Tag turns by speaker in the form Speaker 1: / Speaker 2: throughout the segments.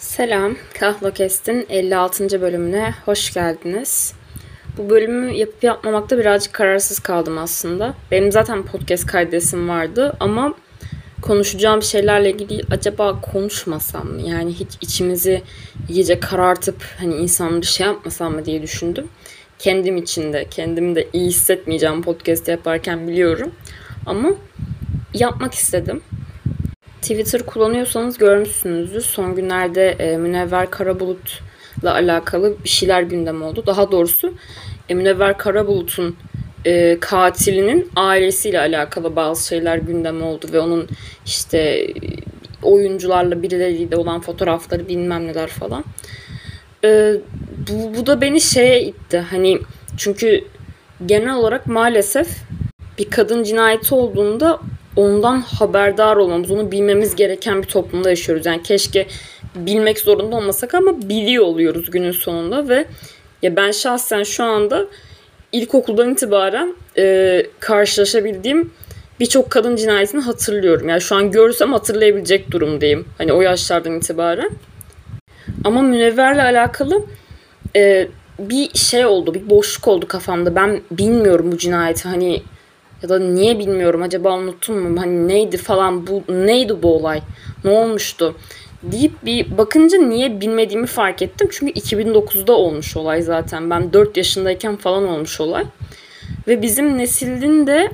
Speaker 1: Selam, Kahlokest'in 56. bölümüne hoş geldiniz. Bu bölümü yapıp yapmamakta birazcık kararsız kaldım aslında. Benim zaten podcast kaydesim vardı ama konuşacağım şeylerle ilgili acaba konuşmasam mı? Yani hiç içimizi iyice karartıp hani insanları şey yapmasam mı diye düşündüm. Kendim için de, kendimi de iyi hissetmeyeceğim podcast yaparken biliyorum. Ama yapmak istedim. Twitter kullanıyorsanız görmüşsünüzdür. Son günlerde e, Münevver Karabulut'la alakalı bir şeyler gündem oldu. Daha doğrusu e, Münevver Karabulut'un e, katilinin ailesiyle alakalı bazı şeyler gündem oldu ve onun işte oyuncularla birileriyle olan fotoğrafları bilmem neler falan. E, bu, bu da beni şeye itti. Hani çünkü genel olarak maalesef bir kadın cinayeti olduğunda ondan haberdar olmamız, onu bilmemiz gereken bir toplumda yaşıyoruz. Yani keşke bilmek zorunda olmasak ama biliyor oluyoruz günün sonunda ve ya ben şahsen şu anda ilkokuldan itibaren e, karşılaşabildiğim birçok kadın cinayetini hatırlıyorum. Yani şu an görsem hatırlayabilecek durumdayım. Hani o yaşlardan itibaren. Ama Münevver'le alakalı e, bir şey oldu, bir boşluk oldu kafamda. Ben bilmiyorum bu cinayeti. Hani ya da niye bilmiyorum acaba unuttum mu hani neydi falan bu neydi bu olay ne olmuştu deyip bir bakınca niye bilmediğimi fark ettim. Çünkü 2009'da olmuş olay zaten. Ben 4 yaşındayken falan olmuş olay. Ve bizim neslin de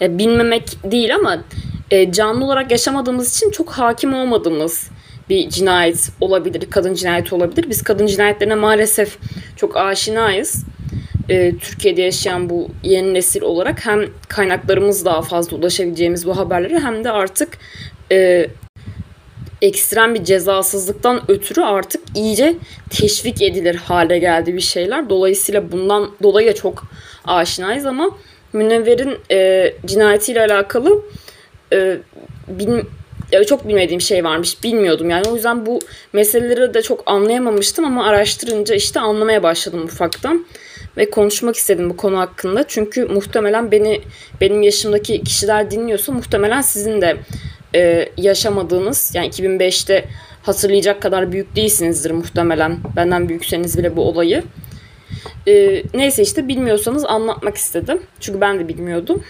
Speaker 1: ya bilmemek değil ama e, canlı olarak yaşamadığımız için çok hakim olmadığımız bir cinayet olabilir, kadın cinayeti olabilir. Biz kadın cinayetlerine maalesef çok aşinayız e, Türkiye'de yaşayan bu yeni nesil olarak hem kaynaklarımız daha fazla ulaşabileceğimiz bu haberlere hem de artık e, ekstrem bir cezasızlıktan ötürü artık iyice teşvik edilir hale geldi bir şeyler. Dolayısıyla bundan dolayı çok aşinayız ama Münevver'in e, cinayetiyle alakalı e, bin, ya çok bilmediğim şey varmış. Bilmiyordum yani. O yüzden bu meseleleri de çok anlayamamıştım ama araştırınca işte anlamaya başladım ufaktan ve konuşmak istedim bu konu hakkında. Çünkü muhtemelen beni benim yaşımdaki kişiler dinliyorsa muhtemelen sizin de e, yaşamadığınız yani 2005'te hatırlayacak kadar büyük değilsinizdir muhtemelen. Benden büyükseniz bile bu olayı. E, neyse işte bilmiyorsanız anlatmak istedim. Çünkü ben de bilmiyordum.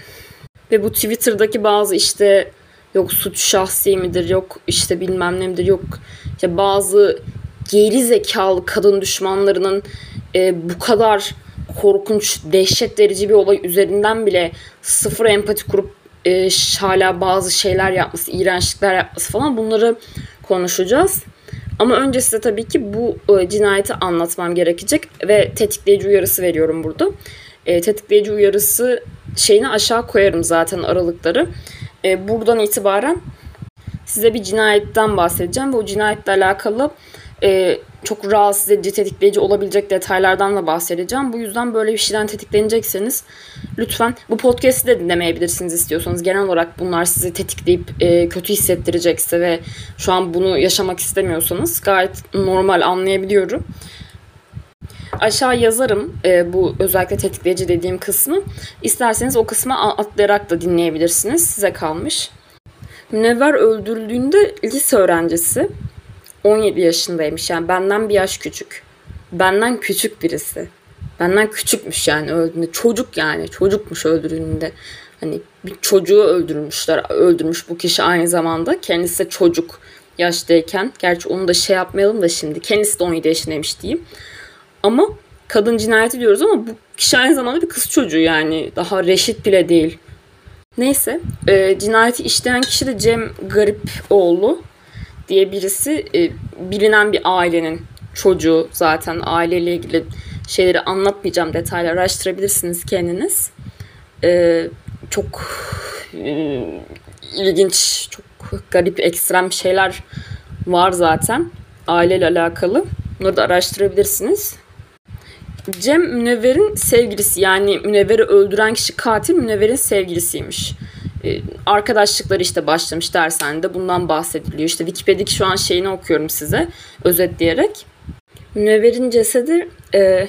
Speaker 1: Ve bu Twitter'daki bazı işte yok suç şahsi midir yok işte bilmem ne midir yok işte bazı geri zekalı kadın düşmanlarının e, bu kadar korkunç, dehşet verici bir olay üzerinden bile sıfır empati kurup e, hala bazı şeyler yapması, iğrençlikler yapması falan bunları konuşacağız. Ama önce size tabii ki bu e, cinayeti anlatmam gerekecek ve tetikleyici uyarısı veriyorum burada. E, tetikleyici uyarısı şeyini aşağı koyarım zaten aralıkları. E, buradan itibaren size bir cinayetten bahsedeceğim ve o cinayetle alakalı e, çok rahatsız edici, tetikleyici olabilecek detaylardan da bahsedeceğim. Bu yüzden böyle bir şeyden tetiklenecekseniz lütfen bu podcast'i de dinlemeyebilirsiniz istiyorsanız. Genel olarak bunlar sizi tetikleyip e, kötü hissettirecekse ve şu an bunu yaşamak istemiyorsanız gayet normal anlayabiliyorum. Aşağı yazarım e, bu özellikle tetikleyici dediğim kısmı. İsterseniz o kısmı atlayarak da dinleyebilirsiniz. Size kalmış. Münevver öldürüldüğünde lise öğrencisi 17 yaşındaymış yani benden bir yaş küçük. Benden küçük birisi. Benden küçükmüş yani öldüğünde. Çocuk yani çocukmuş öldürüldüğünde. Hani bir çocuğu öldürmüşler. Öldürmüş bu kişi aynı zamanda. Kendisi de çocuk yaştayken. Gerçi onu da şey yapmayalım da şimdi. Kendisi de 17 yaşındaymış diyeyim. Ama kadın cinayeti diyoruz ama bu kişi aynı zamanda bir kız çocuğu yani. Daha reşit bile değil. Neyse. E, cinayeti işleyen kişi de Cem Garipoğlu diye birisi e, bilinen bir ailenin çocuğu zaten aileyle ilgili şeyleri anlatmayacağım detaylı araştırabilirsiniz kendiniz. E, çok e, ilginç, çok garip, ekstrem şeyler var zaten aileyle alakalı. Bunları da araştırabilirsiniz. Cem Münevver'in sevgilisi yani Münevver'i öldüren kişi katil Münevver'in sevgilisiymiş. Ee, arkadaşlıkları işte başlamış dershanede bundan bahsediliyor. İşte Wikipedia'daki şu an şeyini okuyorum size özetleyerek. Münevver'in cesedi e,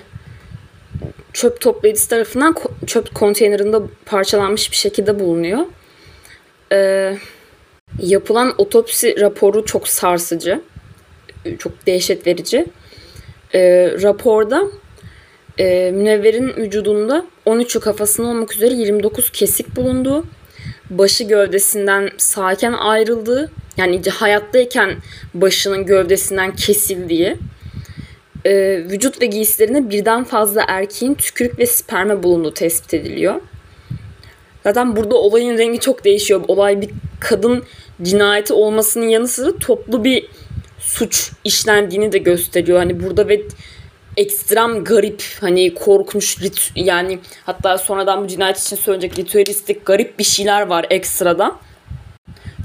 Speaker 1: çöp toplayıcısı tarafından çöp konteynerinde parçalanmış bir şekilde bulunuyor. E, yapılan otopsi raporu çok sarsıcı. çok dehşet verici. E, raporda e, Münevver'in vücudunda 13'ü kafasına olmak üzere 29 kesik bulunduğu, başı gövdesinden sağken ayrıldığı, yani hayattayken başının gövdesinden kesildiği, e, vücut ve giysilerine birden fazla erkeğin tükürük ve sperme bulunduğu tespit ediliyor. Zaten burada olayın rengi çok değişiyor. Olay bir kadın cinayeti olmasının yanı sıra toplu bir suç işlendiğini de gösteriyor. Hani burada ve ekstrem garip hani korkunç yani hatta sonradan bu cinayet için söyleyecek ritüelistik garip bir şeyler var ekstradan.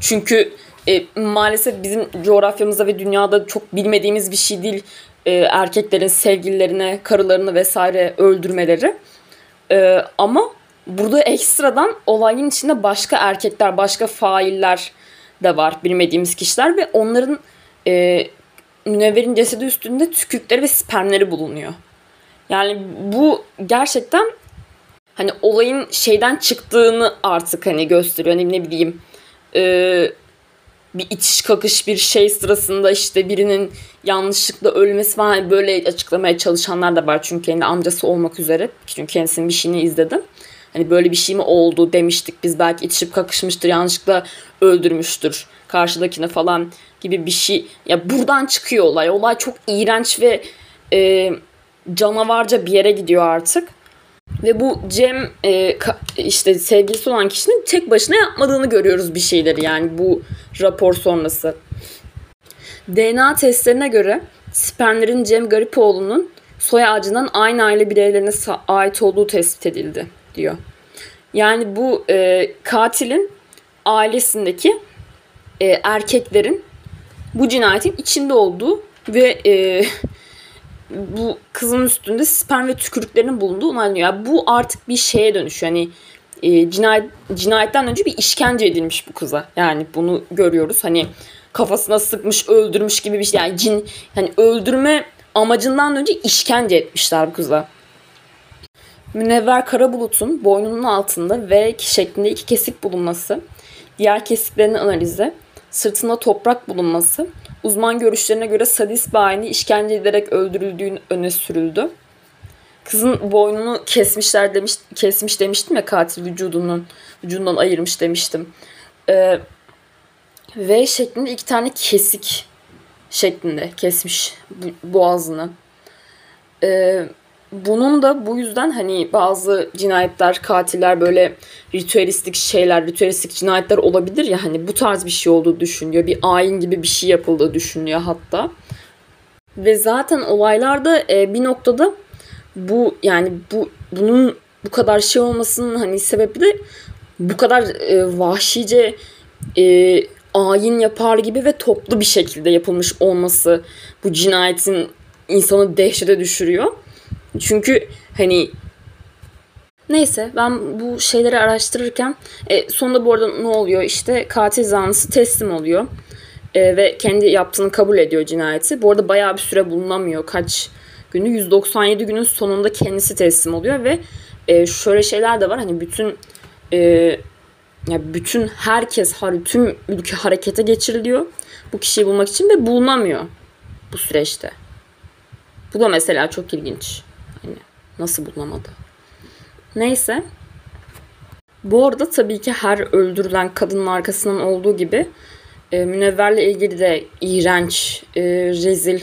Speaker 1: Çünkü e, maalesef bizim coğrafyamızda ve dünyada çok bilmediğimiz bir şey değil e, erkeklerin sevgililerine, karılarını vesaire öldürmeleri. E, ama burada ekstradan olayın içinde başka erkekler, başka failler de var bilmediğimiz kişiler ve onların e, Münevver'in cesedi üstünde tükürükleri ve spermleri bulunuyor. Yani bu gerçekten hani olayın şeyden çıktığını artık hani gösteriyor. Hani ne bileyim e, bir itiş kakış bir şey sırasında işte birinin yanlışlıkla ölmesi falan hani böyle açıklamaya çalışanlar da var. Çünkü kendi amcası olmak üzere. Çünkü kendisinin bir şeyini izledim. Hani böyle bir şey mi oldu demiştik biz belki itişip kakışmıştır yanlışlıkla öldürmüştür karşıdakini falan gibi bir şey. Ya buradan çıkıyor olay. Olay çok iğrenç ve e, canavarca bir yere gidiyor artık. Ve bu Cem e, işte sevgilisi olan kişinin tek başına yapmadığını görüyoruz bir şeyleri yani bu rapor sonrası. DNA testlerine göre spermlerin Cem Garipoğlu'nun soy ağacından aynı aile bireylerine ait olduğu tespit edildi diyor. Yani bu e, katilin ailesindeki e, erkeklerin bu cinayetin içinde olduğu ve e, bu kızın üstünde sperm ve tükürüklerinin bulunduğu onaylanıyor. Yani bu artık bir şeye dönüşüyor. Hani e, cinayet cinayetten önce bir işkence edilmiş bu kıza. Yani bunu görüyoruz. Hani kafasına sıkmış, öldürmüş gibi bir şey. Yani cin hani öldürme amacından önce işkence etmişler bu kıza. Münevver Karabulut'un boynunun altında V şeklinde iki kesik bulunması, diğer kesiklerin analizi, sırtında toprak bulunması, uzman görüşlerine göre sadist bayini işkence ederek öldürüldüğünü öne sürüldü. Kızın boynunu kesmişler demiş, kesmiş demiştim ya katil vücudunun vücudundan ayırmış demiştim. Ee, v şeklinde iki tane kesik şeklinde kesmiş boğazını. Ee, bunun da bu yüzden hani bazı cinayetler, katiller böyle ritüelistik şeyler, ritüelistik cinayetler olabilir ya hani bu tarz bir şey olduğu düşünüyor. Bir ayin gibi bir şey yapıldığı düşünüyor hatta. Ve zaten olaylarda e, bir noktada bu yani bu bunun bu kadar şey olmasının hani sebebi de bu kadar e, vahşice e, ayin yapar gibi ve toplu bir şekilde yapılmış olması bu cinayetin insanı dehşete düşürüyor. Çünkü hani Neyse ben bu şeyleri araştırırken e, sonunda bu arada ne oluyor işte katil zanlısı teslim oluyor e, ve kendi yaptığını kabul ediyor cinayeti. Bu arada bayağı bir süre bulunamıyor kaç günü 197 günün sonunda kendisi teslim oluyor ve e, şöyle şeyler de var hani bütün e, yani bütün herkes tüm ülke harekete geçiriliyor bu kişiyi bulmak için ve bulunamıyor bu süreçte. Bu da mesela çok ilginç. Nasıl bulunamadı? Neyse. Bu arada tabii ki her öldürülen kadının arkasından olduğu gibi e, Münevver'le ilgili de iğrenç, e, rezil,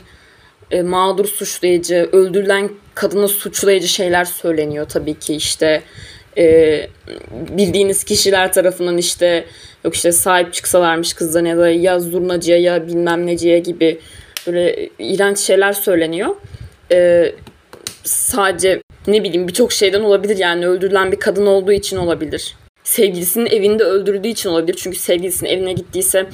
Speaker 1: e, mağdur suçlayıcı, öldürülen kadını suçlayıcı şeyler söyleniyor tabii ki işte e, bildiğiniz kişiler tarafından işte yok işte sahip çıksalarmış kızdan ya da ya zurnacıya ya bilmem neciye gibi böyle iğrenç şeyler söyleniyor. E, sadece ne bileyim birçok şeyden olabilir yani öldürülen bir kadın olduğu için olabilir. Sevgilisinin evinde öldürdüğü için olabilir. Çünkü sevgilisinin evine gittiyse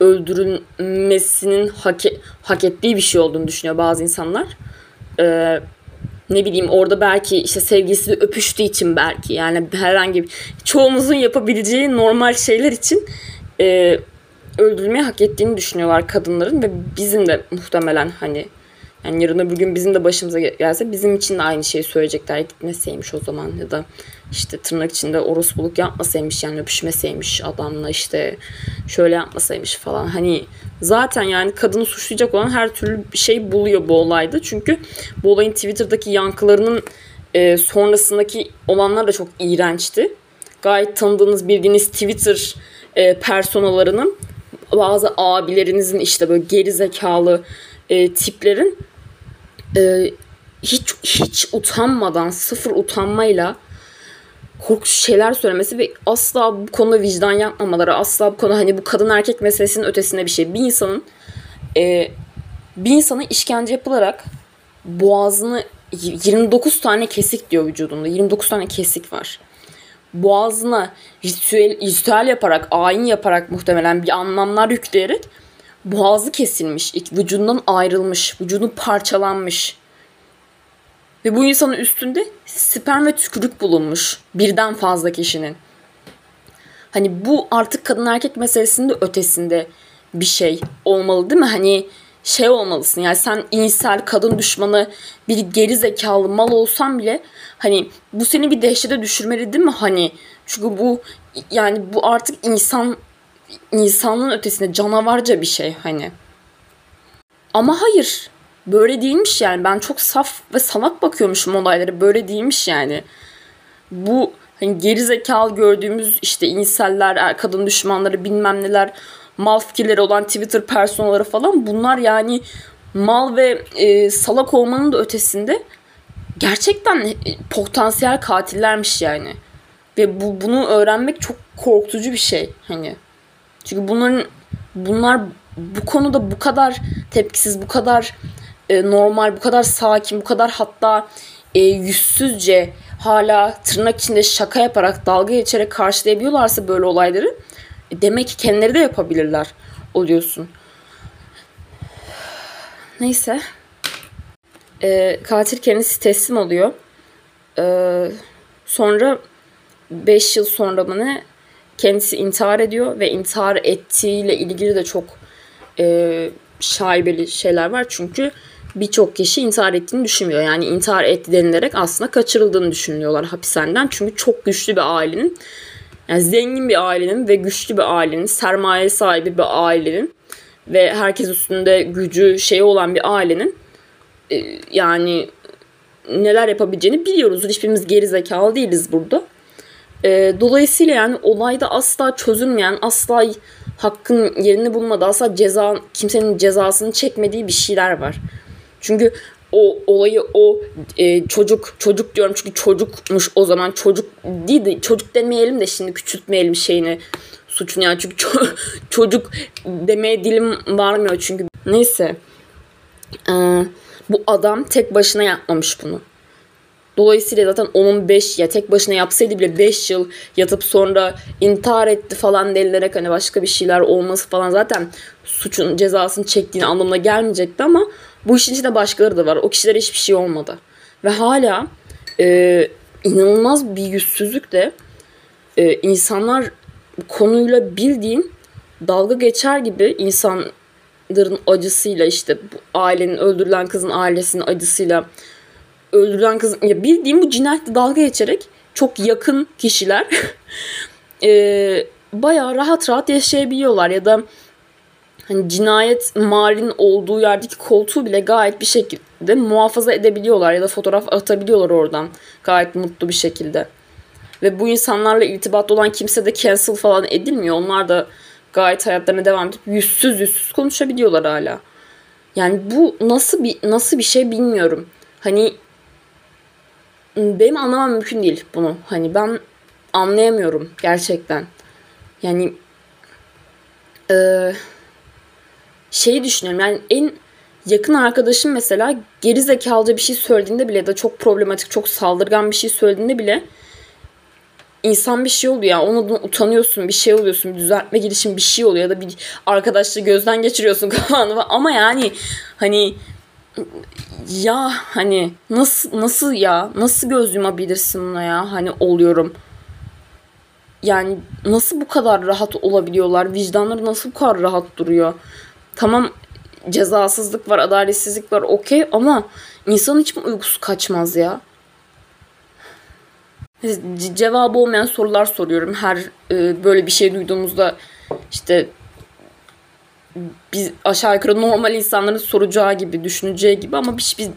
Speaker 1: öldürülmesinin hak, e- hak ettiği bir şey olduğunu düşünüyor bazı insanlar. Ee, ne bileyim orada belki işte sevgilisiyle öpüştüğü için belki yani herhangi bir çoğumuzun yapabileceği normal şeyler için e, öldürülmeyi hak ettiğini düşünüyorlar kadınların ve bizim de muhtemelen hani Yani yarın öbür gün bizim de başımıza gelse bizim için de aynı şeyi söyleyecekler. Gitmeseymiş o zaman ya da işte tırnak içinde orospuluk yapmasaymış yani öpüşmeseymiş adamla işte şöyle yapmasaymış falan. Hani zaten yani kadını suçlayacak olan her türlü şey buluyor bu olayda. Çünkü bu olayın Twitter'daki yankılarının e, sonrasındaki olanlar da çok iğrençti. Gayet tanıdığınız bildiğiniz Twitter e, personalarının bazı abilerinizin işte böyle geri zekalı e, tiplerin e, hiç hiç utanmadan sıfır utanmayla korkunç şeyler söylemesi ve asla bu konuda vicdan yapmamaları asla bu konu hani bu kadın erkek meselesinin ötesinde bir şey. Bir insanın e, bir insanın işkence yapılarak boğazını 29 tane kesik diyor vücudunda. 29 tane kesik var. Boğazına ritüel, ritüel yaparak, ayin yaparak muhtemelen bir anlamlar yükleyerek boğazı kesilmiş, vücudundan ayrılmış, vücudu parçalanmış. Ve bu insanın üstünde sperm ve tükürük bulunmuş birden fazla kişinin. Hani bu artık kadın erkek meselesinin ötesinde bir şey olmalı değil mi? Hani şey olmalısın yani sen insel kadın düşmanı bir geri zekalı mal olsan bile hani bu seni bir dehşete düşürmeli değil mi hani çünkü bu yani bu artık insan insanlığın ötesinde canavarca bir şey hani. Ama hayır. Böyle değilmiş yani. Ben çok saf ve salak bakıyormuşum olaylara. Böyle değilmiş yani. Bu hani geri gördüğümüz işte inseller, er, kadın düşmanları bilmem neler mal fikirleri olan Twitter personaları falan bunlar yani mal ve e, salak olmanın da ötesinde gerçekten e, potansiyel katillermiş yani. Ve bu bunu öğrenmek çok korkutucu bir şey hani. Çünkü bunların bunlar bu konuda bu kadar tepkisiz, bu kadar e, normal, bu kadar sakin, bu kadar hatta e, yüzsüzce hala tırnak içinde şaka yaparak, dalga geçerek karşılayabiliyorlarsa böyle olayları e, demek ki kendileri de yapabilirler oluyorsun. Neyse. E, katil kendisi teslim oluyor. E, sonra 5 yıl sonra mı ne kendisi intihar ediyor ve intihar ettiğiyle ilgili de çok e, şaibeli şeyler var. Çünkü birçok kişi intihar ettiğini düşünmüyor. Yani intihar etti denilerek aslında kaçırıldığını düşünüyorlar hapishaneden. Çünkü çok güçlü bir ailenin, yani zengin bir ailenin ve güçlü bir ailenin, sermaye sahibi bir ailenin ve herkes üstünde gücü şeyi olan bir ailenin e, yani neler yapabileceğini biliyoruz. Hiçbirimiz geri zekalı değiliz burada. E, dolayısıyla yani olayda asla çözülmeyen, asla hakkın yerini bulmadı, asla ceza kimsenin cezasını çekmediği bir şeyler var. Çünkü o olayı o e, çocuk çocuk diyorum çünkü çocukmuş o zaman çocuk değil de çocuk demeyelim de şimdi küçültmeyelim şeyini suçunu yani çünkü ço- çocuk demeye dilim varmıyor çünkü neyse ee, bu adam tek başına yapmamış bunu. Dolayısıyla zaten onun 5 ya tek başına yapsaydı bile 5 yıl yatıp sonra intihar etti falan denilerek hani başka bir şeyler olması falan zaten suçun cezasını çektiğini anlamına gelmeyecekti ama bu işin içinde başkaları da var. O kişilere hiçbir şey olmadı. Ve hala e, inanılmaz bir yüzsüzlükle e, insanlar konuyla bildiğin dalga geçer gibi insanların acısıyla işte bu ailenin öldürülen kızın ailesinin acısıyla öldürülen kız ya bildiğim bu cinayetle dalga geçerek çok yakın kişiler e, bayağı rahat rahat yaşayabiliyorlar ya da hani cinayet malin olduğu yerdeki koltuğu bile gayet bir şekilde muhafaza edebiliyorlar ya da fotoğraf atabiliyorlar oradan gayet mutlu bir şekilde. Ve bu insanlarla irtibatlı olan kimse de cancel falan edilmiyor. Onlar da gayet hayatlarına devam edip yüzsüz yüzsüz konuşabiliyorlar hala. Yani bu nasıl bir nasıl bir şey bilmiyorum. Hani benim anlamam mümkün değil bunu. Hani ben anlayamıyorum gerçekten. Yani e, şeyi düşünüyorum yani en yakın arkadaşım mesela geri zekalıca bir şey söylediğinde bile da çok problematik, çok saldırgan bir şey söylediğinde bile insan bir şey oluyor ya yani ondan utanıyorsun bir şey oluyorsun bir düzeltme girişim bir şey oluyor ya da bir arkadaşlığı gözden geçiriyorsun kafanı ama yani hani ya hani nasıl nasıl ya? Nasıl göz yumabilirsin buna ya? Hani oluyorum. Yani nasıl bu kadar rahat olabiliyorlar? Vicdanları nasıl bu kadar rahat duruyor? Tamam cezasızlık var, adaletsizlik var okey ama insanın hiç mi uykusu kaçmaz ya? Cevabı olmayan sorular soruyorum. Her e, böyle bir şey duyduğumuzda işte biz aşağı yukarı normal insanların soracağı gibi, düşüneceği gibi ama hiçbir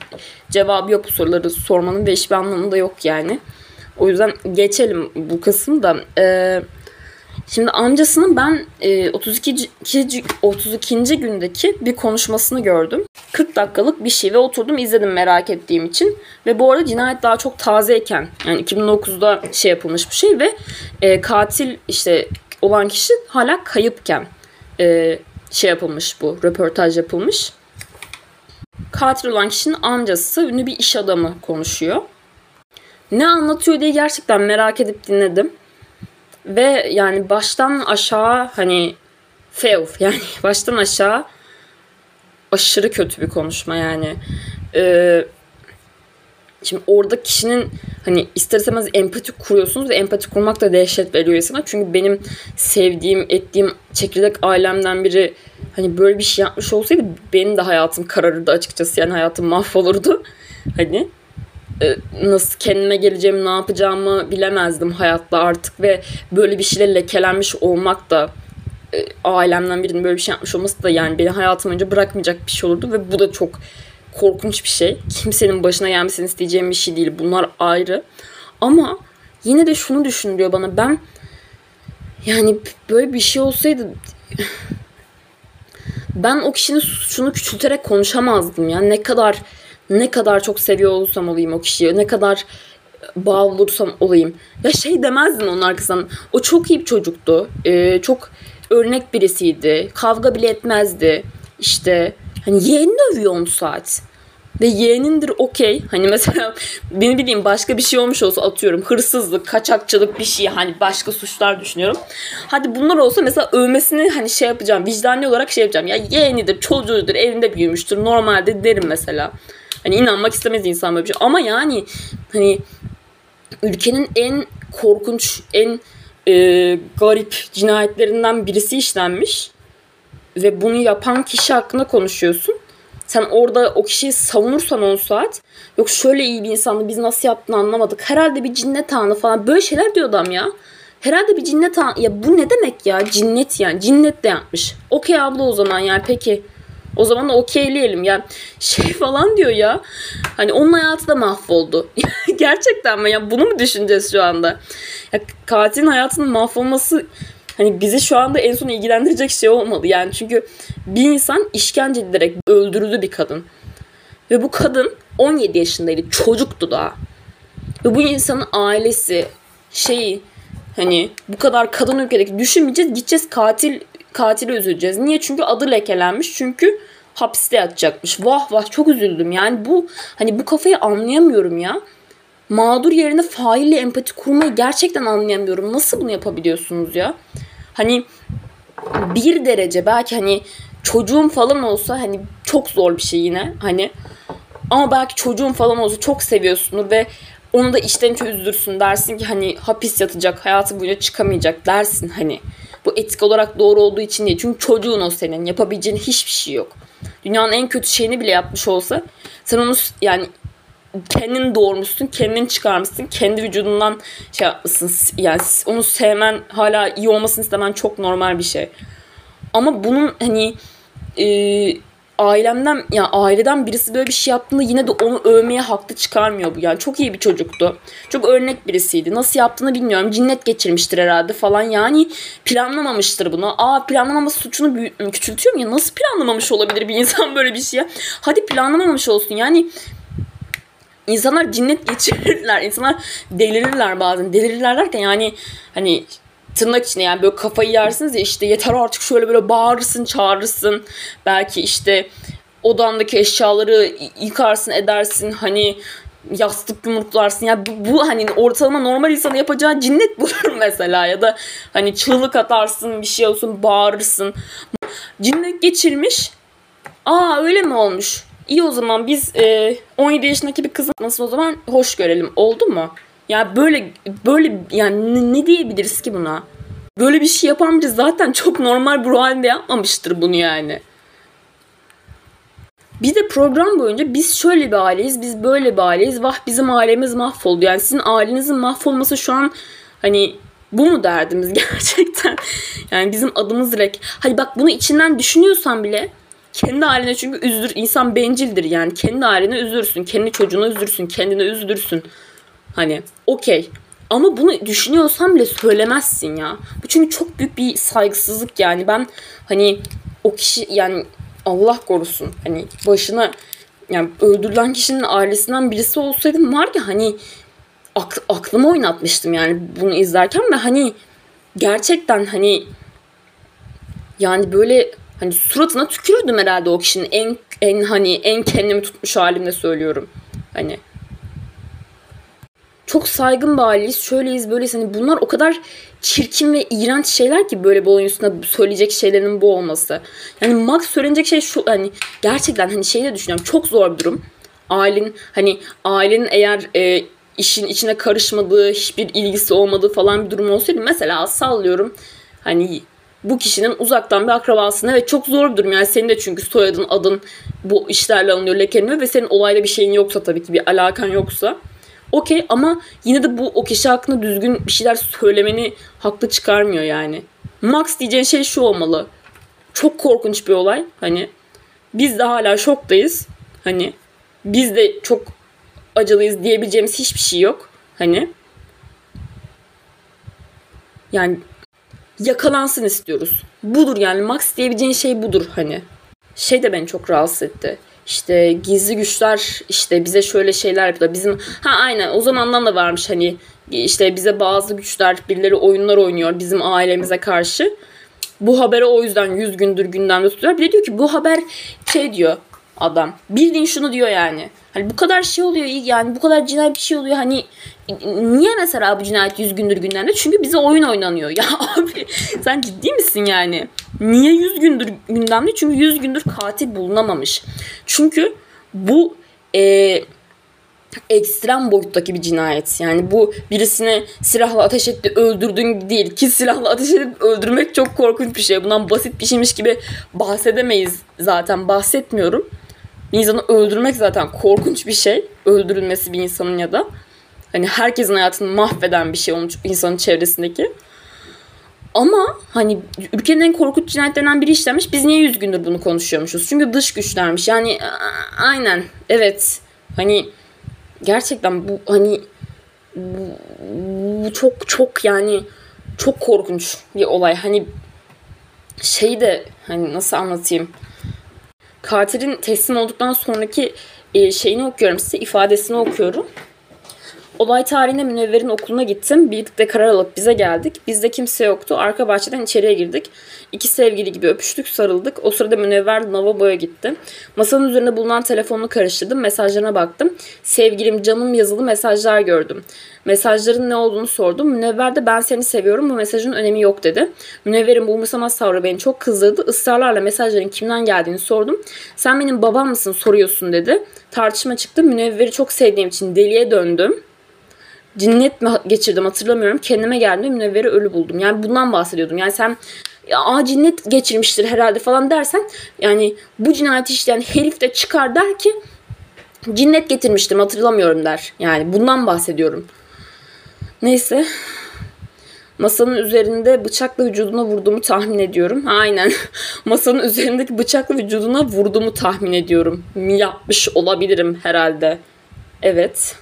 Speaker 1: cevabı yok bu soruları sormanın ve hiçbir anlamı da yok yani. O yüzden geçelim bu kısımda. Ee, şimdi amcasının ben e, 32. 32. gündeki bir konuşmasını gördüm. 40 dakikalık bir şey ve oturdum izledim merak ettiğim için. Ve bu arada cinayet daha çok tazeyken yani 2009'da şey yapılmış bir şey ve e, katil işte olan kişi hala kayıpken e, şey yapılmış bu röportaj yapılmış. Katil olan kişinin amcası ünlü bir iş adamı konuşuyor. Ne anlatıyor diye gerçekten merak edip dinledim. Ve yani baştan aşağı hani fail yani baştan aşağı aşırı kötü bir konuşma yani. Ee, Şimdi orada kişinin hani ister istemez empati kuruyorsunuz ve empati kurmak da dehşet veriyor insana. Çünkü benim sevdiğim, ettiğim çekirdek ailemden biri hani böyle bir şey yapmış olsaydı benim de hayatım kararırdı açıkçası. Yani hayatım mahvolurdu. Hani e, nasıl kendime geleceğimi, ne yapacağımı bilemezdim hayatta artık ve böyle bir şeyle lekelenmiş olmak da e, ailemden birinin böyle bir şey yapmış olması da yani beni hayatım önce bırakmayacak bir şey olurdu ve bu da çok korkunç bir şey. Kimsenin başına gelmesini isteyeceğim bir şey değil. Bunlar ayrı. Ama yine de şunu düşündürüyor bana. Ben yani böyle bir şey olsaydı ben o kişinin suçunu küçülterek konuşamazdım ya. Ne kadar ne kadar çok seviyor olursam olayım o kişiyi. Ne kadar bağ olursam olayım. Ya şey demezdim onun arkasından. O çok iyi bir çocuktu. Ee, çok örnek birisiydi. Kavga bile etmezdi. İşte hani yeğenini övüyor 10 saat. Ve yeğenindir okey. Hani mesela beni bileyim başka bir şey olmuş olsa atıyorum hırsızlık, kaçakçılık bir şey hani başka suçlar düşünüyorum. Hadi bunlar olsa mesela övmesini hani şey yapacağım vicdanlı olarak şey yapacağım. Ya yeğenidir, çocuğudur, evinde büyümüştür normalde derim mesela. Hani inanmak istemez insan böyle bir şey. Ama yani hani ülkenin en korkunç, en e, garip cinayetlerinden birisi işlenmiş. Ve bunu yapan kişi hakkında konuşuyorsun sen orada o kişiyi savunursan 10 saat yok şöyle iyi bir insandı biz nasıl yaptığını anlamadık. Herhalde bir cinnet anı falan böyle şeyler diyor adam ya. Herhalde bir cinnet anı. Ya bu ne demek ya cinnet yani cinnet de yapmış. Okey abla o zaman yani peki. O zaman da okeyleyelim ya. Şey falan diyor ya. Hani onun hayatı da mahvoldu. Gerçekten mi ya bunu mu düşüneceğiz şu anda? Ya katilin hayatının mahvolması hani bizi şu anda en son ilgilendirecek şey olmadı. Yani çünkü bir insan işkence edilerek öldürüldü bir kadın. Ve bu kadın 17 yaşındaydı. Çocuktu daha. Ve bu insanın ailesi şeyi hani bu kadar kadın ülkedeki düşünmeyeceğiz. Gideceğiz katil katili üzüleceğiz. Niye? Çünkü adı lekelenmiş. Çünkü hapiste yatacakmış. Vah vah çok üzüldüm. Yani bu hani bu kafayı anlayamıyorum ya. Mağdur yerine faille empati kurmayı gerçekten anlayamıyorum. Nasıl bunu yapabiliyorsunuz ya? Hani bir derece belki hani çocuğum falan olsa hani çok zor bir şey yine hani. Ama belki çocuğum falan olsa çok seviyorsundur ve onu da içten içe üzdürsün. Dersin ki hani hapis yatacak hayatı boyunca çıkamayacak dersin hani. Bu etik olarak doğru olduğu için değil. Çünkü çocuğun o senin. Yapabileceğin hiçbir şey yok. Dünyanın en kötü şeyini bile yapmış olsa sen onu yani kendin doğurmuşsun, kendin çıkarmışsın, kendi vücudundan şey yapmışsın. Yani onu sevmen, hala iyi olmasını istemen çok normal bir şey. Ama bunun hani e, ailemden ya yani aileden birisi böyle bir şey yaptığında yine de onu övmeye haklı çıkarmıyor bu. Yani çok iyi bir çocuktu. Çok örnek birisiydi. Nasıl yaptığını bilmiyorum. Cinnet geçirmiştir herhalde falan. Yani planlamamıştır bunu. Aa planlamama suçunu büyü- küçültüyor mu ya? Nasıl planlamamış olabilir bir insan böyle bir şey? Hadi planlamamış olsun. Yani insanlar cinnet geçirirler. insanlar delirirler bazen. Delirirler derken yani hani tırnak içinde yani böyle kafayı yersiniz ya işte yeter artık şöyle böyle bağırırsın çağırırsın. Belki işte odandaki eşyaları yıkarsın edersin hani yastık yumruklarsın. Ya bu, bu hani ortalama normal insanın yapacağı cinnet budur mesela ya da hani çığlık atarsın bir şey olsun bağırırsın. Cinnet geçirmiş. Aa öyle mi olmuş? İyi o zaman biz e, 17 yaşındaki bir kızın nasıl o zaman hoş görelim. Oldu mu? Ya böyle böyle yani ne, diyebiliriz ki buna? Böyle bir şey yapan biri zaten çok normal bir halde yapmamıştır bunu yani. Bir de program boyunca biz şöyle bir aileyiz, biz böyle bir aileyiz. Vah bizim ailemiz mahvoldu. Yani sizin ailenizin mahvolması şu an hani bu mu derdimiz gerçekten? Yani bizim adımız direkt. Hadi bak bunu içinden düşünüyorsan bile kendi ailene çünkü üzülür. insan bencildir yani. Kendi ailene üzülürsün. Kendi çocuğuna üzülürsün. Kendine üzülürsün. Hani okey. Ama bunu düşünüyorsan bile söylemezsin ya. Bu çünkü çok büyük bir saygısızlık yani. Ben hani o kişi yani Allah korusun hani başına yani öldürülen kişinin ailesinden birisi olsaydım var ya hani ak- aklımı oynatmıştım yani bunu izlerken ve hani gerçekten hani yani böyle hani suratına tükürürdüm herhalde o kişinin en en hani en kendimi tutmuş halimle söylüyorum. Hani çok saygın bir aileyiz. Şöyleyiz böyleyiz. Hani bunlar o kadar çirkin ve iğrenç şeyler ki böyle bir olayın üstüne söyleyecek şeylerin bu olması. Yani max söylenecek şey şu hani gerçekten hani şeyi de düşünüyorum. Çok zor bir durum. Ailen hani ailenin eğer e, işin içine karışmadığı, hiçbir ilgisi olmadığı falan bir durum olsaydı mesela sallıyorum hani bu kişinin uzaktan bir akrabasına ve çok zor bir durum. Yani senin de çünkü soyadın, adın bu işlerle alınıyor, lekeleniyor ve senin olayla bir şeyin yoksa tabii ki bir alakan yoksa Okey ama yine de bu o kişi hakkında düzgün bir şeyler söylemeni haklı çıkarmıyor yani. Max diyeceğin şey şu olmalı. Çok korkunç bir olay. Hani biz de hala şoktayız. Hani biz de çok acılıyız diyebileceğimiz hiçbir şey yok. Hani yani yakalansın istiyoruz. Budur yani Max diyebileceğin şey budur hani. Şey de beni çok rahatsız etti işte gizli güçler işte bize şöyle şeyler yapıyor. Bizim ha aynen o zamandan da varmış hani işte bize bazı güçler birileri oyunlar oynuyor bizim ailemize karşı. Bu haberi o yüzden 100 gündür gündemde tutuyor. Bir de diyor ki bu haber şey diyor adam. Bildiğin şunu diyor yani. Hani bu kadar şey oluyor yani bu kadar cinayet bir şey oluyor. Hani niye mesela bu cinayet 100 gündür gündemde? Çünkü bize oyun oynanıyor. Ya abi sen ciddi misin yani? Niye 100 gündür gündemde? Çünkü 100 gündür katil bulunamamış. Çünkü bu e, ekstrem boyuttaki bir cinayet. Yani bu birisine silahla ateş etti öldürdün değil. Ki silahla ateş edip öldürmek çok korkunç bir şey. Bundan basit bir şeymiş gibi bahsedemeyiz zaten. Bahsetmiyorum. Bir insanı öldürmek zaten korkunç bir şey. Öldürülmesi bir insanın ya da. Hani herkesin hayatını mahveden bir şey onun insanın çevresindeki. Ama hani ülkenin en korkunç cinayetlerinden biri işlenmiş. Biz niye yüz gündür bunu konuşuyormuşuz? Çünkü dış güçlermiş. Yani aynen evet. Hani gerçekten bu hani bu, bu çok çok yani çok korkunç bir olay. Hani şey de hani nasıl anlatayım? Katil'in teslim olduktan sonraki e, şeyini okuyorum size, ifadesini okuyorum. Olay tarihinde Münevver'in okuluna gittim. Birlikte karar alıp bize geldik. Bizde kimse yoktu. Arka bahçeden içeriye girdik. İki sevgili gibi öpüştük, sarıldık. O sırada Münevver lavaboya gitti. Masanın üzerinde bulunan telefonunu karıştırdım. Mesajlarına baktım. Sevgilim, canım yazılı mesajlar gördüm. Mesajların ne olduğunu sordum. Münevver de ben seni seviyorum bu mesajın önemi yok dedi. Münevver'in bu umursamaz tavrı beni çok kızdırdı. Israrlarla mesajların kimden geldiğini sordum. Sen benim babam mısın soruyorsun dedi. Tartışma çıktı. Münevver'i çok sevdiğim için deliye döndüm cinnet mi geçirdim hatırlamıyorum. Kendime geldim münevveri ölü buldum. Yani bundan bahsediyordum. Yani sen ya cinnet geçirmiştir herhalde falan dersen yani bu cinayeti işleyen herif de çıkar der ki cinnet getirmiştim hatırlamıyorum der. Yani bundan bahsediyorum. Neyse. Masanın üzerinde bıçakla vücuduna vurduğumu tahmin ediyorum. Aynen. Masanın üzerindeki bıçakla vücuduna vurduğumu tahmin ediyorum. Yapmış olabilirim herhalde. Evet.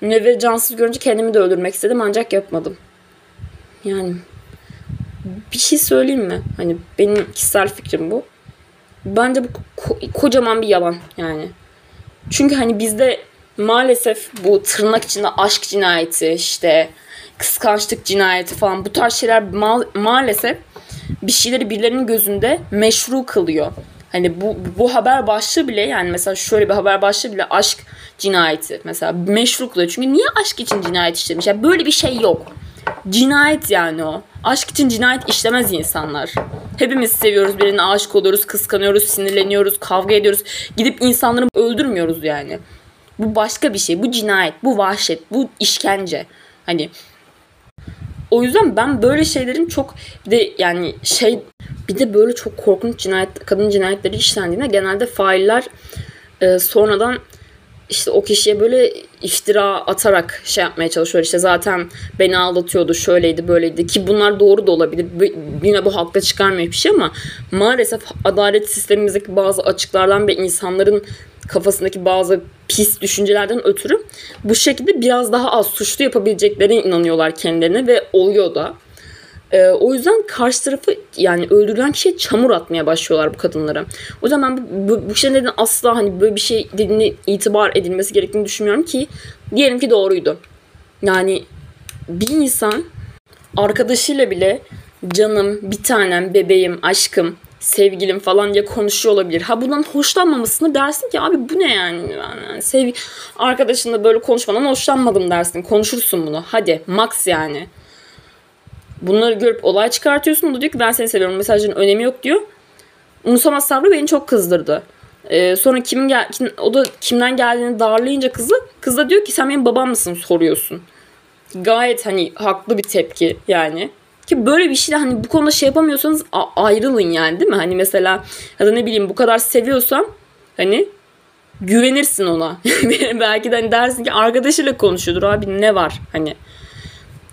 Speaker 1: Münevver'i cansız görünce kendimi de öldürmek istedim ancak yapmadım. Yani bir şey söyleyeyim mi? Hani benim kişisel fikrim bu. Bence bu ko- kocaman bir yalan yani. Çünkü hani bizde maalesef bu tırnak içinde aşk cinayeti işte kıskançlık cinayeti falan bu tarz şeyler ma- maalesef bir şeyleri birilerinin gözünde meşru kılıyor. Hani bu bu haber başlığı bile yani mesela şöyle bir haber başlığı bile aşk cinayeti mesela meşru kılıyor. Çünkü niye aşk için cinayet işlemiş? Yani böyle bir şey yok. Cinayet yani o. Aşk için cinayet işlemez insanlar. Hepimiz seviyoruz birine aşık oluyoruz, kıskanıyoruz, sinirleniyoruz, kavga ediyoruz. Gidip insanları öldürmüyoruz yani. Bu başka bir şey. Bu cinayet, bu vahşet, bu işkence. Hani o yüzden ben böyle şeylerin çok bir de yani şey Bir de böyle çok korkunç cinayet, kadın cinayetleri işlendiğinde genelde failler e, sonradan işte o kişiye böyle iftira atarak şey yapmaya çalışıyor. İşte zaten beni aldatıyordu, şöyleydi, böyleydi ki bunlar doğru da olabilir. Yine bu hakta çıkarmıyor bir şey ama maalesef adalet sistemimizdeki bazı açıklardan ve insanların kafasındaki bazı pis düşüncelerden ötürü bu şekilde biraz daha az suçlu yapabileceklerine inanıyorlar kendilerine ve oluyor da. Ee, o yüzden karşı tarafı yani öldürülen kişiye çamur atmaya başlıyorlar bu kadınlara. O yüzden ben bu, bu, bu şeylerin asla hani böyle bir şey dediğine itibar edilmesi gerektiğini düşünmüyorum ki diyelim ki doğruydu. Yani bir insan arkadaşıyla bile canım, bir tanem, bebeğim, aşkım, sevgilim falan diye konuşuyor olabilir. Ha bundan hoşlanmamasını dersin ki abi bu ne yani? yani sevgi arkadaşınla böyle konuşmadan hoşlanmadım dersin. Konuşursun bunu. Hadi max yani. Bunları görüp olay çıkartıyorsun. O da diyor ki ben seni seviyorum. Mesajın önemi yok diyor. Umursamaz sabrı beni çok kızdırdı. Ee, sonra kimin gel kim, o da kimden geldiğini darlayınca kızı kız da diyor ki sen benim babam mısın soruyorsun. Gayet hani haklı bir tepki yani. Ki böyle bir şeyle hani bu konuda şey yapamıyorsanız ayrılın yani değil mi? Hani mesela ya da ne bileyim bu kadar seviyorsam hani güvenirsin ona. Belki de hani dersin ki arkadaşıyla konuşuyordur abi ne var hani.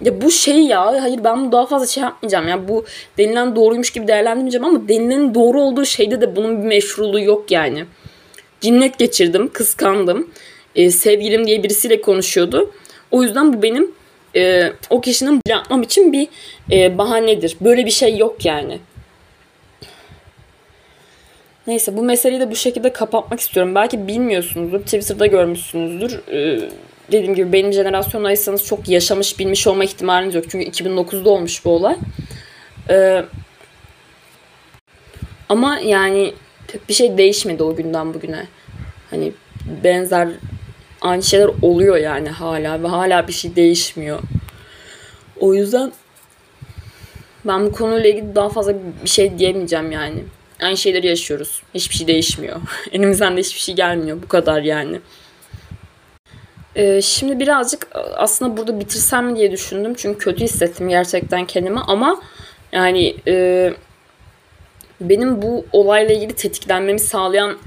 Speaker 1: Ya bu şey ya hayır ben bunu daha fazla şey yapmayacağım ya bu denilen doğruymuş gibi değerlendirmeyeceğim ama denilenin doğru olduğu şeyde de bunun bir meşruluğu yok yani. Cinnet geçirdim, kıskandım. Ee, sevgilim diye birisiyle konuşuyordu. O yüzden bu benim e, o kişinin yapmam için bir e, bahanedir. Böyle bir şey yok yani. Neyse bu meseleyi de bu şekilde kapatmak istiyorum. Belki bilmiyorsunuzdur. Twitter'da görmüşsünüzdür. Ee, dediğim gibi benim jenerasyondaysanız çok yaşamış bilmiş olma ihtimaliniz yok. Çünkü 2009'da olmuş bu olay. Ee, ama yani bir şey değişmedi o günden bugüne. Hani benzer aynı şeyler oluyor yani hala ve hala bir şey değişmiyor. O yüzden ben bu konuyla ilgili daha fazla bir şey diyemeyeceğim yani. Aynı şeyleri yaşıyoruz. Hiçbir şey değişmiyor. Elimizden de hiçbir şey gelmiyor. Bu kadar yani. Ee, şimdi birazcık aslında burada bitirsem diye düşündüm. Çünkü kötü hissettim gerçekten kendimi ama yani e, benim bu olayla ilgili tetiklenmemi sağlayan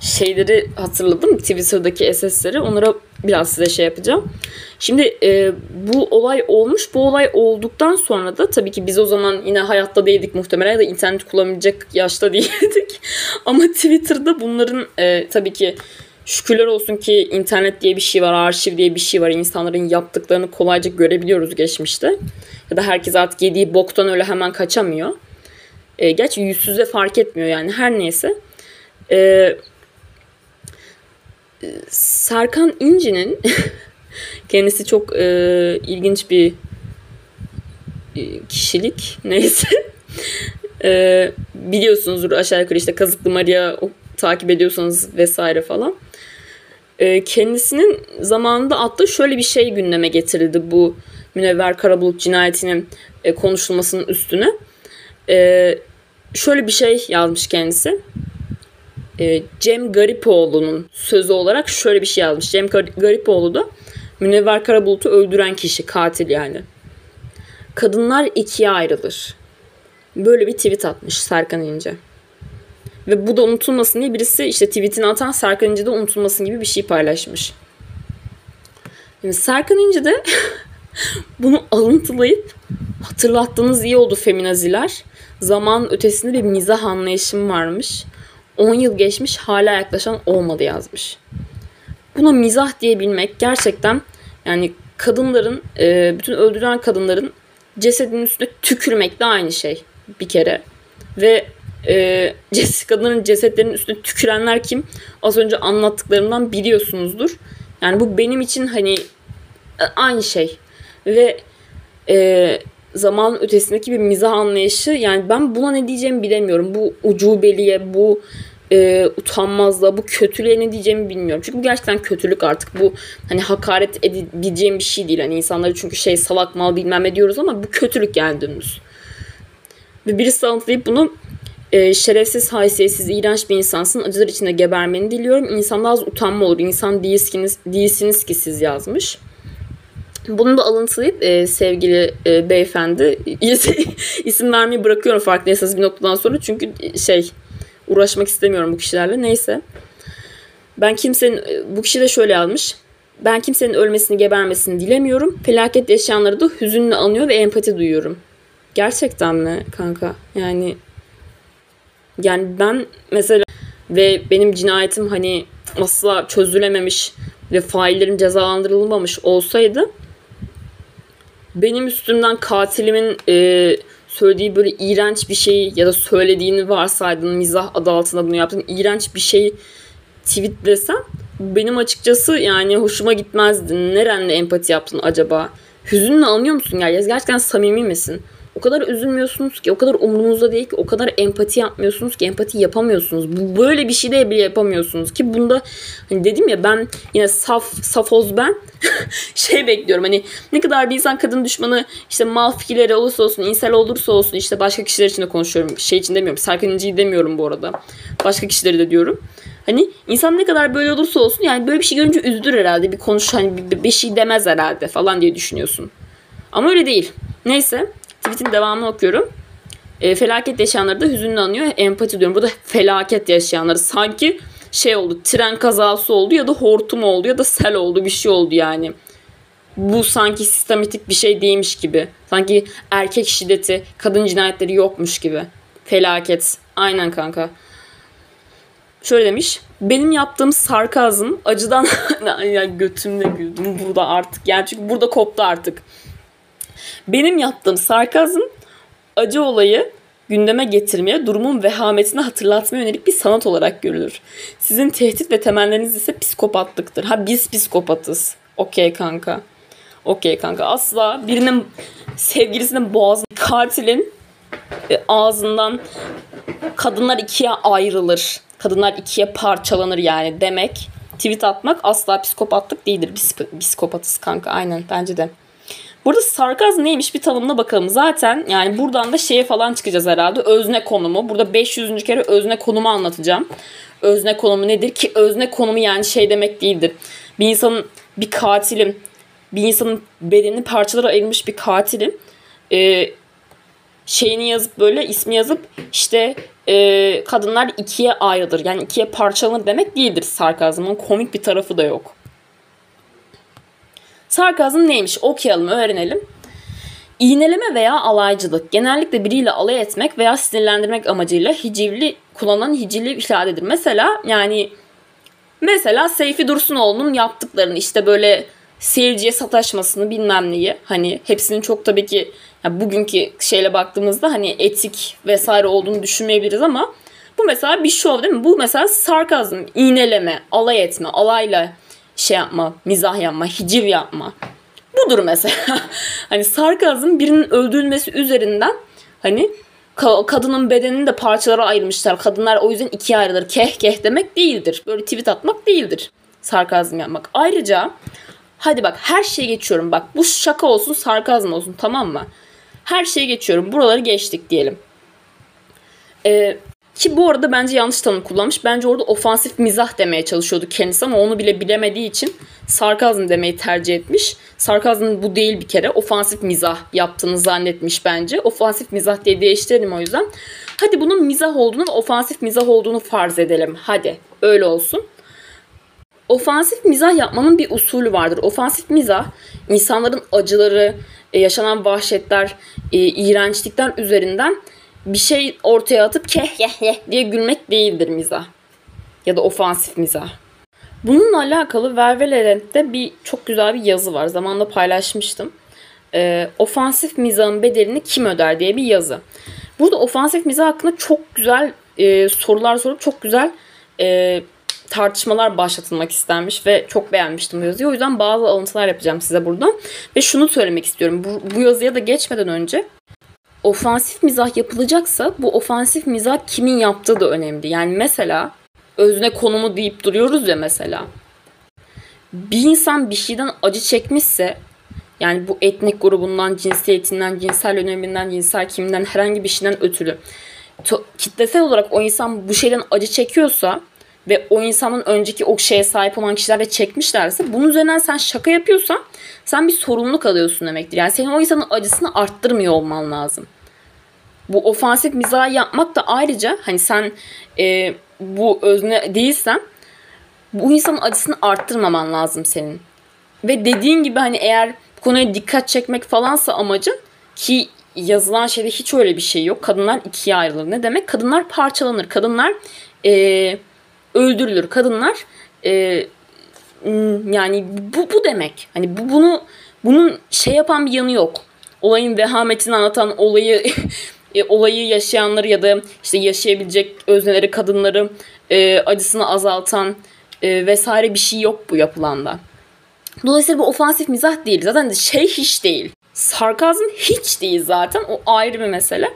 Speaker 1: şeyleri hatırladım. Twitter'daki SS'leri. Onlara biraz size şey yapacağım. Şimdi e, bu olay olmuş. Bu olay olduktan sonra da tabii ki biz o zaman yine hayatta değildik muhtemelen ya da internet kullanabilecek yaşta değildik. Ama Twitter'da bunların e, tabii ki şükürler olsun ki internet diye bir şey var, arşiv diye bir şey var. İnsanların yaptıklarını kolayca görebiliyoruz geçmişte. Ya da herkes artık yediği boktan öyle hemen kaçamıyor. E, gerçi yüzsüzde fark etmiyor yani her neyse. E, Serkan İnci'nin kendisi çok e, ilginç bir e, kişilik neyse e, biliyorsunuzdur aşağı yukarı işte Kazıklı Maria takip ediyorsanız vesaire falan. E, kendisinin zamanında attığı şöyle bir şey gündeme getirildi bu Münevver Karabulut cinayetinin e, konuşulmasının üstüne. E, şöyle bir şey yazmış kendisi e, Cem Garipoğlu'nun sözü olarak şöyle bir şey yazmış. Cem Garipoğlu da Münevver Karabulut'u öldüren kişi, katil yani. Kadınlar ikiye ayrılır. Böyle bir tweet atmış Serkan İnce. Ve bu da unutulmasın diye birisi işte tweetini atan Serkan İnce de unutulmasın gibi bir şey paylaşmış. Yani Serkan İnce de bunu alıntılayıp hatırlattığınız iyi oldu feminaziler. Zaman ötesinde bir mizah anlayışım varmış. 10 yıl geçmiş hala yaklaşan olmadı yazmış. Buna mizah diyebilmek gerçekten yani kadınların, e, bütün öldürülen kadınların cesedinin üstüne tükürmekle aynı şey bir kere. Ve e, kadınların cesetlerinin üstüne tükürenler kim? Az önce anlattıklarımdan biliyorsunuzdur. Yani bu benim için hani e, aynı şey. Ve e, zaman ötesindeki bir mizah anlayışı yani ben buna ne diyeceğimi bilemiyorum. Bu ucubeliye, bu e, utanmazlığa, bu kötülüğe ne diyeceğimi bilmiyorum. Çünkü bu gerçekten kötülük artık. Bu hani hakaret edebileceğim bir şey değil. Hani insanları çünkü şey salak mal bilmem ne diyoruz ama bu kötülük yani dümdüz. Ve birisi alıntılayıp bunu e, şerefsiz, haysiyetsiz, iğrenç bir insansın. Acılar içinde gebermeni diliyorum. İnsanda az utanma olur. İnsan değilsiniz, değilsiniz ki siz yazmış. Bunu da alıntılayıp e, sevgili e, beyefendi isim vermeyi bırakıyorum farkındaysanız bir noktadan sonra çünkü e, şey uğraşmak istemiyorum bu kişilerle neyse. Ben kimsenin e, bu kişi de şöyle almış. Ben kimsenin ölmesini gebermesini dilemiyorum. Felaket yaşayanları da hüzünle anıyor ve empati duyuyorum. Gerçekten mi kanka? Yani yani ben mesela ve benim cinayetim hani asla çözülememiş ve faillerim cezalandırılmamış olsaydı benim üstümden katilimin e, söylediği böyle iğrenç bir şeyi ya da söylediğini varsaydın mizah adı altında bunu yaptın iğrenç bir şeyi tweetlesem benim açıkçası yani hoşuma gitmezdi. Nerenle empati yaptın acaba? Hüzünle anlıyor musun ya? Gerçekten samimi misin? O kadar üzülmüyorsunuz ki, o kadar umurunuzda değil ki, o kadar empati yapmıyorsunuz ki, empati yapamıyorsunuz. Bu böyle bir şey de bile yapamıyorsunuz ki bunda hani dedim ya ben yine saf safoz ben şey bekliyorum hani ne kadar bir insan kadın düşmanı işte mal fikirleri olursa olsun, insel olursa olsun işte başka kişiler için de konuşuyorum. Şey için demiyorum. Serkan demiyorum bu arada. Başka kişileri de diyorum. Hani insan ne kadar böyle olursa olsun yani böyle bir şey görünce üzülür herhalde. Bir konuş hani bir, bir şey demez herhalde falan diye düşünüyorsun. Ama öyle değil. Neyse tweetin devamını okuyorum. E, felaket yaşayanları da hüzünlü anıyor. Empati diyorum. Burada felaket yaşayanları sanki şey oldu. Tren kazası oldu ya da hortum oldu ya da sel oldu bir şey oldu yani. Bu sanki sistematik bir şey değilmiş gibi. Sanki erkek şiddeti, kadın cinayetleri yokmuş gibi. Felaket. Aynen kanka. Şöyle demiş. Benim yaptığım sarkazm acıdan yani götümle güldüm burada artık. Yani çünkü burada koptu artık. Benim yaptığım sarkazm acı olayı gündeme getirmeye, durumun vehametini hatırlatmaya yönelik bir sanat olarak görülür. Sizin tehdit ve temelleriniz ise psikopatlıktır. Ha biz psikopatız. Okey kanka. Okey kanka. Asla birinin sevgilisinin boğazını katilin e, ağzından kadınlar ikiye ayrılır. Kadınlar ikiye parçalanır yani demek. Tweet atmak asla psikopatlık değildir. Biz psikopatız kanka aynen bence de. Burada sarkazm neymiş bir tanımına bakalım. Zaten yani buradan da şeye falan çıkacağız herhalde. Özne konumu. Burada 500. kere özne konumu anlatacağım. Özne konumu nedir ki özne konumu yani şey demek değildir. Bir insanın bir katilim bir insanın bedenini parçalara ayrılmış bir katilim e, şeyini yazıp böyle ismi yazıp işte e, kadınlar ikiye ayrılır. Yani ikiye parçalanır demek değildir sarkazmın. Komik bir tarafı da yok. Sarkazm neymiş? Okuyalım, öğrenelim. İğneleme veya alaycılık genellikle biriyle alay etmek veya sinirlendirmek amacıyla hicivli kullanan hicivli ifadedir. Mesela yani mesela Seyfi Dursunoğlu'nun yaptıklarını işte böyle seyirciye sataşmasını bilmem neyi hani hepsinin çok tabii ki yani bugünkü şeyle baktığımızda hani etik vesaire olduğunu düşünmeyebiliriz ama bu mesela bir şov değil mi? Bu mesela sarkazm, iğneleme, alay etme, alayla şey yapma, mizah yapma, hiciv yapma. Budur mesela. hani sarkazm birinin öldürülmesi üzerinden hani ka- kadının bedenini de parçalara ayırmışlar. Kadınlar o yüzden ikiye ayrılır. Keh keh demek değildir. Böyle tweet atmak değildir. Sarkazm yapmak. Ayrıca hadi bak her şeye geçiyorum. Bak bu şaka olsun sarkazm olsun tamam mı? Her şeye geçiyorum. Buraları geçtik diyelim. Ee, ki bu arada bence yanlış tanım kullanmış. Bence orada ofansif mizah demeye çalışıyordu kendisi ama onu bile bilemediği için sarkazm demeyi tercih etmiş. Sarkazm bu değil bir kere. Ofansif mizah yaptığını zannetmiş bence. Ofansif mizah diye değiştirelim o yüzden. Hadi bunun mizah olduğunu ve ofansif mizah olduğunu farz edelim. Hadi öyle olsun. Ofansif mizah yapmanın bir usulü vardır. Ofansif mizah insanların acıları, e, yaşanan vahşetler, e, iğrençlikler üzerinden bir şey ortaya atıp keh keh keh diye gülmek değildir mizah. Ya da ofansif mizah. Bununla alakalı Vervelerent'te bir çok güzel bir yazı var. Zamanında paylaşmıştım. Ee, ofansif mizahın bedelini kim öder diye bir yazı. Burada ofansif mizah hakkında çok güzel e, sorular sorup çok güzel e, tartışmalar başlatılmak istenmiş ve çok beğenmiştim bu yazıyı. O yüzden bazı alıntılar yapacağım size buradan. Ve şunu söylemek istiyorum. Bu, bu yazıya da geçmeden önce ofansif mizah yapılacaksa bu ofansif mizah kimin yaptığı da önemli. Yani mesela özne konumu deyip duruyoruz ya mesela. Bir insan bir şeyden acı çekmişse yani bu etnik grubundan, cinsiyetinden, cinsel öneminden, cinsel kimliğinden herhangi bir şeyden ötürü kitlesel olarak o insan bu şeyden acı çekiyorsa ve o insanın önceki o şeye sahip olan kişiler de çekmişlerse bunun üzerinden sen şaka yapıyorsan sen bir sorumluluk alıyorsun demektir. Yani senin o insanın acısını arttırmıyor olman lazım. Bu ofansif mizah yapmak da ayrıca hani sen e, bu özne değilsen bu insanın acısını arttırmaman lazım senin. Ve dediğin gibi hani eğer konuya dikkat çekmek falansa amacın ki yazılan şeyde hiç öyle bir şey yok. Kadınlar ikiye ayrılır. Ne demek? Kadınlar parçalanır. Kadınlar e, öldürülür. Kadınlar e, yani bu, bu demek. Hani bu, bunu bunun şey yapan bir yanı yok. Olayın vehametini anlatan, olayı e, olayı yaşayanları ya da işte yaşayabilecek özneleri, kadınları e, acısını azaltan e, vesaire bir şey yok bu yapılanda. Dolayısıyla bu ofansif mizah değil. Zaten şey hiç değil. Sarkazm hiç değil zaten. O ayrı bir mesele.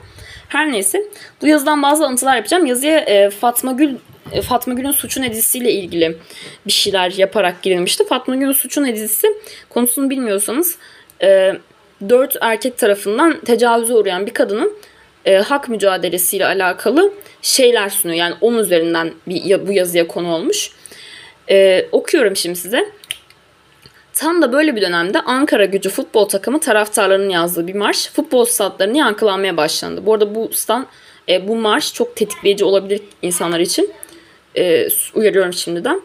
Speaker 1: Her neyse. Bu yazıdan bazı alıntılar yapacağım. Yazıya e, Fatma Gül e, Fatma Gül'ün suçun edisiyle ilgili bir şeyler yaparak girilmişti. Fatma Gül'ün suçun edisi konusunu bilmiyorsanız e, dört erkek tarafından tecavüze uğrayan bir kadının e, hak mücadelesiyle alakalı şeyler sunuyor. Yani onun üzerinden bir, bu yazıya konu olmuş. E, okuyorum şimdi size. Tam da böyle bir dönemde Ankara gücü futbol takımı taraftarlarının yazdığı bir marş futbol statlarını yankılanmaya başlandı. Bu arada bu stand, e, bu marş çok tetikleyici olabilir insanlar için. E, uyarıyorum şimdiden.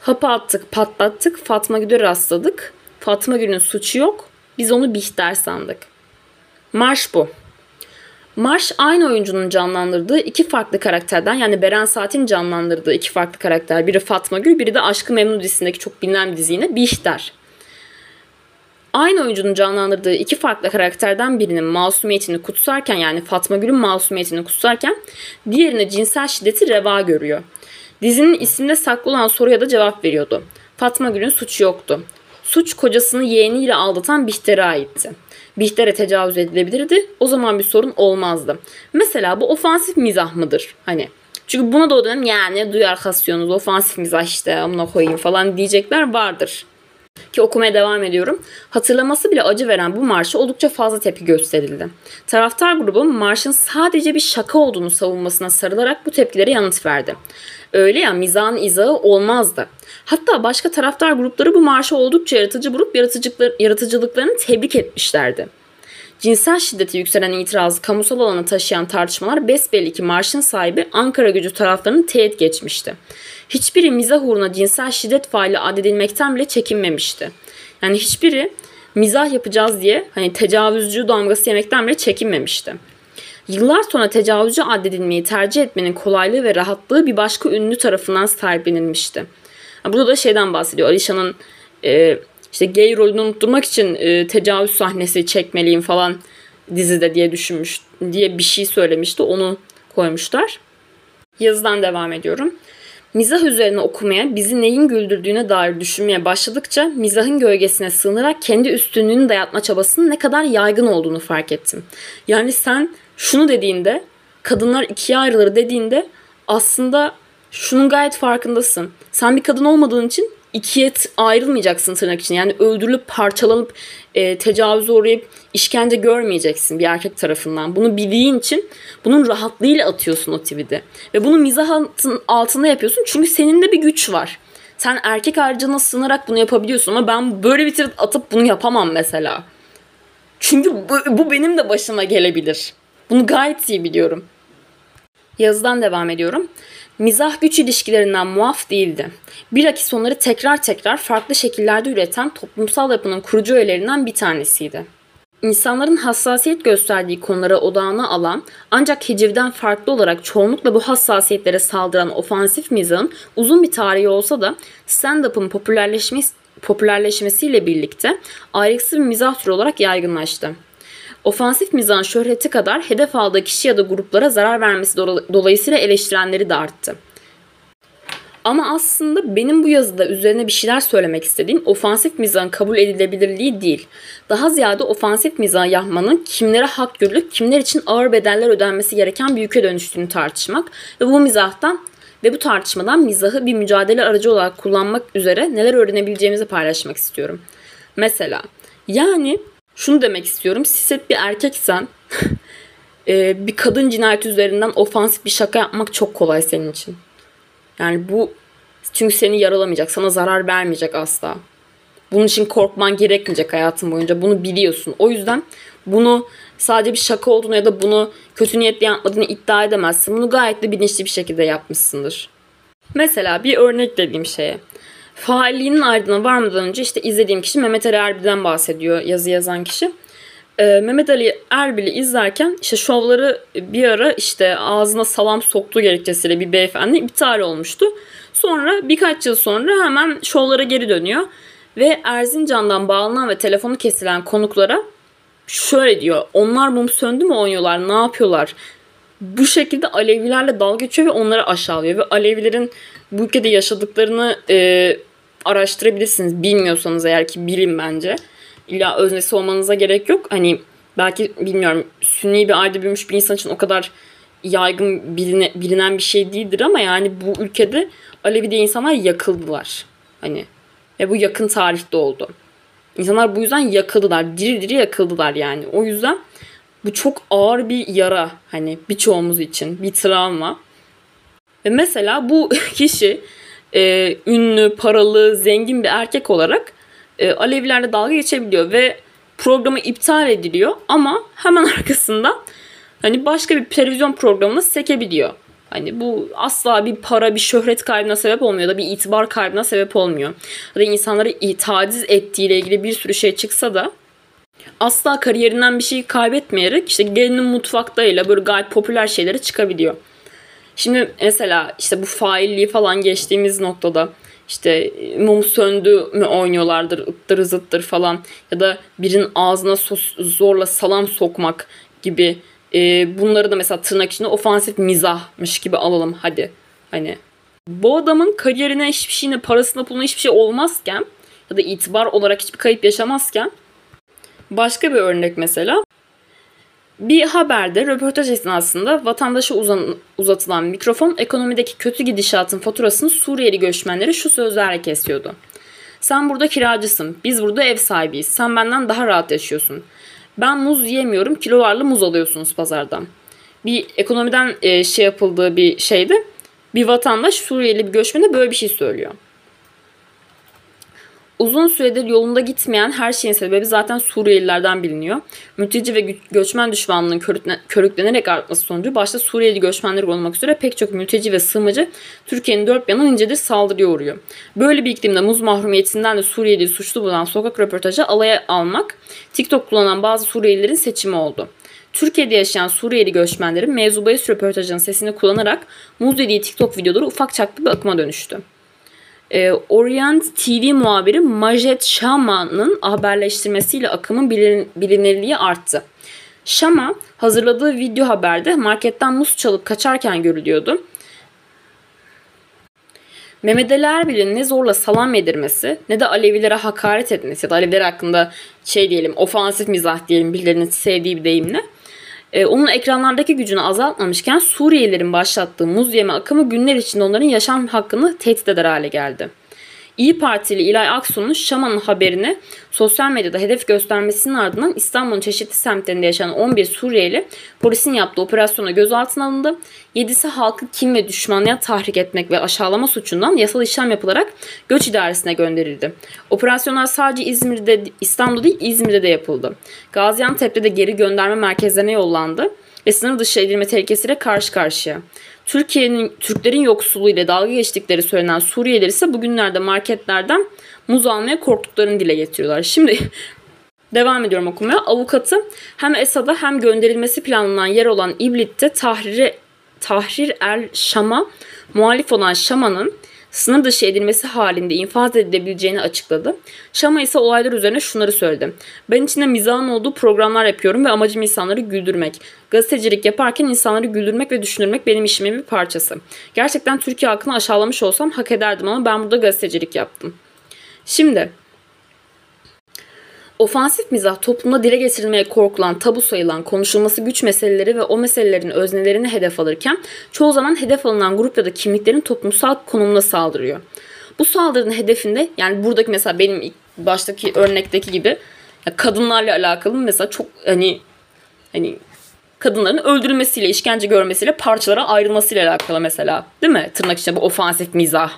Speaker 1: Hapı attık, patlattık, Fatma Gül'e rastladık. Fatma Gül'ün suçu yok. Biz onu Bihter sandık. Marş bu. Marş aynı oyuncunun canlandırdığı iki farklı karakterden yani Beren Saat'in canlandırdığı iki farklı karakter. Biri Fatma Gül, biri de Aşkı Memnu dizisindeki çok bilinen bir dizi yine. Aynı oyuncunun canlandırdığı iki farklı karakterden birinin masumiyetini kutsarken yani Fatma Gül'ün masumiyetini kutsarken diğerine cinsel şiddeti reva görüyor. Dizinin isminde saklı olan soruya da cevap veriyordu. Fatma Gül'ün suçu yoktu. Suç kocasını yeğeniyle aldatan Bihter'e aitti. Bihter'e tecavüz edilebilirdi. O zaman bir sorun olmazdı. Mesela bu ofansif mizah mıdır? Hani çünkü buna da o dönem yani duyar kasıyorsunuz ofansif mizah işte amına koyayım falan diyecekler vardır. Ki okumaya devam ediyorum. Hatırlaması bile acı veren bu marşı oldukça fazla tepki gösterildi. Taraftar grubu marşın sadece bir şaka olduğunu savunmasına sarılarak bu tepkilere yanıt verdi. Öyle ya mizahın izahı olmazdı. Hatta başka taraftar grupları bu marşı oldukça yaratıcı bulup yaratıcılıklarını tebrik etmişlerdi. Cinsel şiddete yükselen itirazı kamusal alana taşıyan tartışmalar besbelli ki marşın sahibi Ankara gücü taraflarının teğet geçmişti. Hiçbiri mizah uğruna cinsel şiddet faili addedilmekten bile çekinmemişti. Yani hiçbiri mizah yapacağız diye hani tecavüzcü damgası yemekten bile çekinmemişti. Yıllar sonra tecavüzcü addedilmeyi tercih etmenin kolaylığı ve rahatlığı bir başka ünlü tarafından sahiplenilmişti. Burada da şeyden bahsediyor. Alişan'ın e, işte gay rolünü unutturmak için e, tecavüz sahnesi çekmeliyim falan dizide diye düşünmüş diye bir şey söylemişti. Onu koymuşlar. Yazıdan devam ediyorum. Mizah üzerine okumaya, bizi neyin güldürdüğüne dair düşünmeye başladıkça mizahın gölgesine sığınarak kendi üstünlüğünü dayatma çabasının ne kadar yaygın olduğunu fark ettim. Yani sen şunu dediğinde, kadınlar ikiye ayrılır dediğinde aslında şunun gayet farkındasın. Sen bir kadın olmadığın için ikiye ayrılmayacaksın tırnak için. Yani öldürülüp parçalanıp e, tecavüze uğrayıp işkence görmeyeceksin bir erkek tarafından. Bunu bildiğin için bunun rahatlığıyla atıyorsun o tweet'i. Ve bunu mizah altında yapıyorsun çünkü senin de bir güç var. Sen erkek harcına sığınarak bunu yapabiliyorsun ama ben böyle bir tweet atıp bunu yapamam mesela. Çünkü bu, bu benim de başıma gelebilir. Bunu gayet iyi biliyorum. Yazıdan devam ediyorum. Mizah güç ilişkilerinden muaf değildi. Bilakis onları tekrar tekrar farklı şekillerde üreten toplumsal yapının kurucu öğelerinden bir tanesiydi. İnsanların hassasiyet gösterdiği konulara odağına alan ancak hicivden farklı olarak çoğunlukla bu hassasiyetlere saldıran ofansif mizahın uzun bir tarihi olsa da stand-up'ın popülerleşmesi, popülerleşmesiyle birlikte ayrıksız bir mizah türü olarak yaygınlaştı. Ofansif mizahın şöhreti kadar hedef aldığı kişi ya da gruplara zarar vermesi dolayısıyla eleştirenleri de arttı. Ama aslında benim bu yazıda üzerine bir şeyler söylemek istediğim ofansif mizahın kabul edilebilirliği değil. Daha ziyade ofansif mizah yapmanın kimlere hak görülüp kimler için ağır bedeller ödenmesi gereken bir yüke dönüştüğünü tartışmak ve bu mizahtan ve bu tartışmadan mizahı bir mücadele aracı olarak kullanmak üzere neler öğrenebileceğimizi paylaşmak istiyorum. Mesela yani şunu demek istiyorum. Siset bir erkeksen e, bir kadın cinayeti üzerinden ofansif bir şaka yapmak çok kolay senin için. Yani bu çünkü seni yaralamayacak, sana zarar vermeyecek asla. Bunun için korkman gerekmeyecek hayatın boyunca. Bunu biliyorsun. O yüzden bunu sadece bir şaka olduğunu ya da bunu kötü niyetle yapmadığını iddia edemezsin. Bunu gayet de bilinçli bir şekilde yapmışsındır. Mesela bir örnek dediğim şeye. Failliğinin ardına varmadan önce işte izlediğim kişi Mehmet Ali Erbil'den bahsediyor yazı yazan kişi. Ee, Mehmet Ali Erbil'i izlerken işte şovları bir ara işte ağzına salam soktuğu gerekçesiyle bir beyefendi iptal olmuştu. Sonra birkaç yıl sonra hemen şovlara geri dönüyor. Ve Erzincan'dan bağlanan ve telefonu kesilen konuklara şöyle diyor. Onlar mum söndü mü oynuyorlar? Ne yapıyorlar? Bu şekilde Alevilerle dalga geçiyor ve onları aşağılıyor. Ve Alevilerin bu ülkede yaşadıklarını e, araştırabilirsiniz. Bilmiyorsanız eğer ki bilin bence. İlla öznesi olmanıza gerek yok. Hani belki bilmiyorum sünni bir ailede büyümüş bir insan için o kadar yaygın biline, bilinen bir şey değildir ama yani bu ülkede Alevi'de insanlar yakıldılar. Hani ve bu yakın tarihte oldu. İnsanlar bu yüzden yakıldılar. Diri diri yakıldılar yani. O yüzden bu çok ağır bir yara hani birçoğumuz için bir travma. Ve mesela bu kişi e, ünlü, paralı, zengin bir erkek olarak e, Alevilerle dalga geçebiliyor ve programı iptal ediliyor ama hemen arkasında hani başka bir televizyon programını sekebiliyor. Hani bu asla bir para, bir şöhret kaybına sebep olmuyor da bir itibar kaybına sebep olmuyor. Ya da insanları taciz ettiğiyle ilgili bir sürü şey çıksa da asla kariyerinden bir şey kaybetmeyerek işte gelinin mutfaktayla böyle gayet popüler şeylere çıkabiliyor. Şimdi mesela işte bu failliği falan geçtiğimiz noktada işte mum söndü mü oynuyorlardır ıttır zıttır falan ya da birinin ağzına sos, zorla salam sokmak gibi e, bunları da mesela tırnak içinde ofansif mizahmış gibi alalım hadi. Hani bu adamın kariyerine hiçbir şeyine, parasına, puluna hiçbir şey olmazken ya da itibar olarak hiçbir kayıp yaşamazken başka bir örnek mesela bir haberde röportaj esnasında vatandaşa uzan, uzatılan mikrofon ekonomideki kötü gidişatın faturasını Suriyeli göçmenleri şu sözlerle kesiyordu. Sen burada kiracısın, biz burada ev sahibiyiz, sen benden daha rahat yaşıyorsun. Ben muz yiyemiyorum, kilolarla muz alıyorsunuz pazardan. Bir ekonomiden e, şey yapıldığı bir şeyde bir vatandaş Suriyeli bir göçmene böyle bir şey söylüyor. Uzun süredir yolunda gitmeyen her şeyin sebebi zaten Suriyelilerden biliniyor. Mülteci ve göçmen düşmanlığının körüklenerek artması sonucu başta Suriyeli göçmenler olmak üzere pek çok mülteci ve sığınmacı Türkiye'nin dört yanından incedir saldırıya uğruyor. Böyle bir iklimde muz mahrumiyetinden de Suriyeli suçlu bulan sokak röportajı alaya almak TikTok kullanan bazı Suriyelilerin seçimi oldu. Türkiye'de yaşayan Suriyeli göçmenlerin mevzu bahis röportajının sesini kullanarak muz dediği TikTok videoları ufak çaplı bir akıma dönüştü e, Orient TV muhabiri Majet Shama'nın haberleştirmesiyle akımın bilin, bilinirliği arttı. Shama hazırladığı video haberde marketten muz çalıp kaçarken görülüyordu. Mehmet Ali Erbil'in ne zorla salam yedirmesi ne de Alevilere hakaret etmesi ya da Aleviler hakkında şey diyelim ofansif mizah diyelim birilerinin sevdiği bir deyimle e, onun ekranlardaki gücünü azaltmamışken Suriyelilerin başlattığı muz yeme akımı günler içinde onların yaşam hakkını tehdit eder hale geldi. İyi Partili İlay Aksu'nun Şaman'ın haberini sosyal medyada hedef göstermesinin ardından İstanbul'un çeşitli semtlerinde yaşayan 11 Suriyeli polisin yaptığı operasyona gözaltına alındı. 7'si halkı kim ve düşmanlığa tahrik etmek ve aşağılama suçundan yasal işlem yapılarak göç idaresine gönderildi. Operasyonlar sadece İzmir'de, İstanbul'da değil İzmir'de de yapıldı. Gaziantep'te de geri gönderme merkezlerine yollandı ve sınır dışı edilme tehlikesiyle karşı karşıya. Türkiye'nin Türklerin yoksulluğu ile dalga geçtikleri söylenen Suriyeliler ise bugünlerde marketlerden muz almaya korktuklarını dile getiriyorlar. Şimdi devam ediyorum okumaya. Avukatı hem Esad'a hem gönderilmesi planlanan yer olan İblit'te Tahrir, Tahrir el Şam'a muhalif olan Şama'nın sınır dışı edilmesi halinde infaz edilebileceğini açıkladı. Şama ise olaylar üzerine şunları söyledi. Ben içinde mizahın olduğu programlar yapıyorum ve amacım insanları güldürmek. Gazetecilik yaparken insanları güldürmek ve düşünürmek benim işimin bir parçası. Gerçekten Türkiye halkını aşağılamış olsam hak ederdim ama ben burada gazetecilik yaptım. Şimdi Ofansif mizah toplumda dile getirilmeye korkulan, tabu sayılan, konuşulması güç meseleleri ve o meselelerin öznelerini hedef alırken çoğu zaman hedef alınan grup ya da kimliklerin toplumsal konumuna saldırıyor. Bu saldırının hedefinde yani buradaki mesela benim ilk baştaki örnekteki gibi kadınlarla alakalı mesela çok hani hani kadınların öldürülmesiyle, işkence görmesiyle, parçalara ayrılmasıyla alakalı mesela. Değil mi? Tırnak içinde bu ofansif mizah.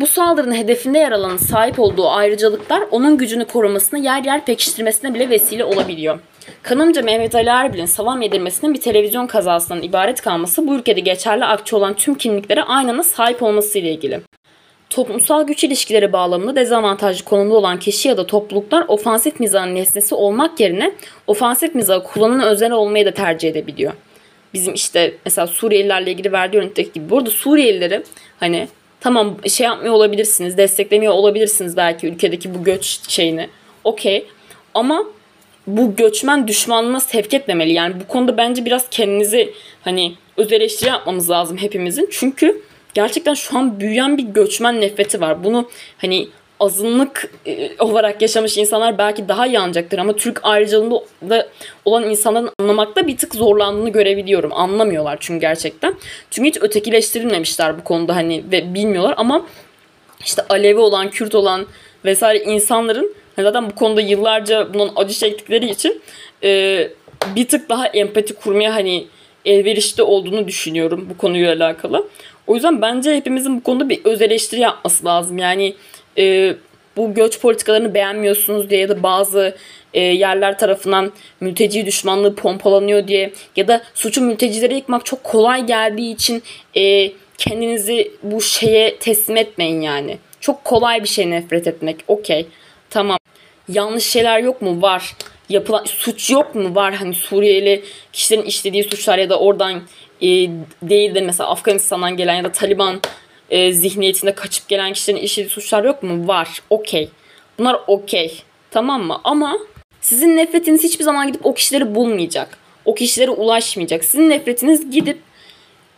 Speaker 1: Bu saldırının hedefinde yer alan sahip olduğu ayrıcalıklar onun gücünü korumasına yer yer pekiştirmesine bile vesile olabiliyor. Kanımca Mehmet Ali Erbil'in salam yedirmesinin bir televizyon kazasından ibaret kalması bu ülkede geçerli akçe olan tüm kimliklere aynı anda sahip olması ile ilgili. Toplumsal güç ilişkileri bağlamında dezavantajlı konumda olan kişi ya da topluluklar ofansif mizahın nesnesi olmak yerine ofansif mizahı kullanan özel olmayı da tercih edebiliyor. Bizim işte mesela Suriyelilerle ilgili verdiği örnekteki gibi. Burada Suriyelileri hani tamam şey yapmıyor olabilirsiniz, desteklemiyor olabilirsiniz belki ülkedeki bu göç şeyini. Okey. Ama bu göçmen düşmanlığına sevk etmemeli. Yani bu konuda bence biraz kendinizi hani öz eleştiri yapmamız lazım hepimizin. Çünkü gerçekten şu an büyüyen bir göçmen nefreti var. Bunu hani azınlık e, olarak yaşamış insanlar belki daha iyi anlayacaktır ama Türk ayrıcalığında olan insanların anlamakta bir tık zorlandığını görebiliyorum. Anlamıyorlar çünkü gerçekten. Çünkü hiç ötekileştirilmemişler bu konuda hani ve bilmiyorlar ama işte Alevi olan, Kürt olan vesaire insanların hani zaten bu konuda yıllarca bunun acı çektikleri için e, bir tık daha empati kurmaya hani elverişli olduğunu düşünüyorum bu konuyla alakalı. O yüzden bence hepimizin bu konuda bir öz eleştiri yapması lazım. Yani e, bu göç politikalarını beğenmiyorsunuz diye ya da bazı e, yerler tarafından mülteci düşmanlığı pompalanıyor diye ya da suçu mültecilere yıkmak çok kolay geldiği için e, kendinizi bu şeye teslim etmeyin yani. Çok kolay bir şey nefret etmek. Okey. Tamam. Yanlış şeyler yok mu? Var. Yapılan suç yok mu? Var. Hani Suriyeli kişilerin işlediği suçlar ya da oradan e, değil de mesela Afganistan'dan gelen ya da Taliban e, zihniyetinde kaçıp gelen kişilerin işlediği suçlar yok mu? Var. Okey. Bunlar okey. Tamam mı? Ama sizin nefretiniz hiçbir zaman gidip o kişileri bulmayacak. O kişilere ulaşmayacak. Sizin nefretiniz gidip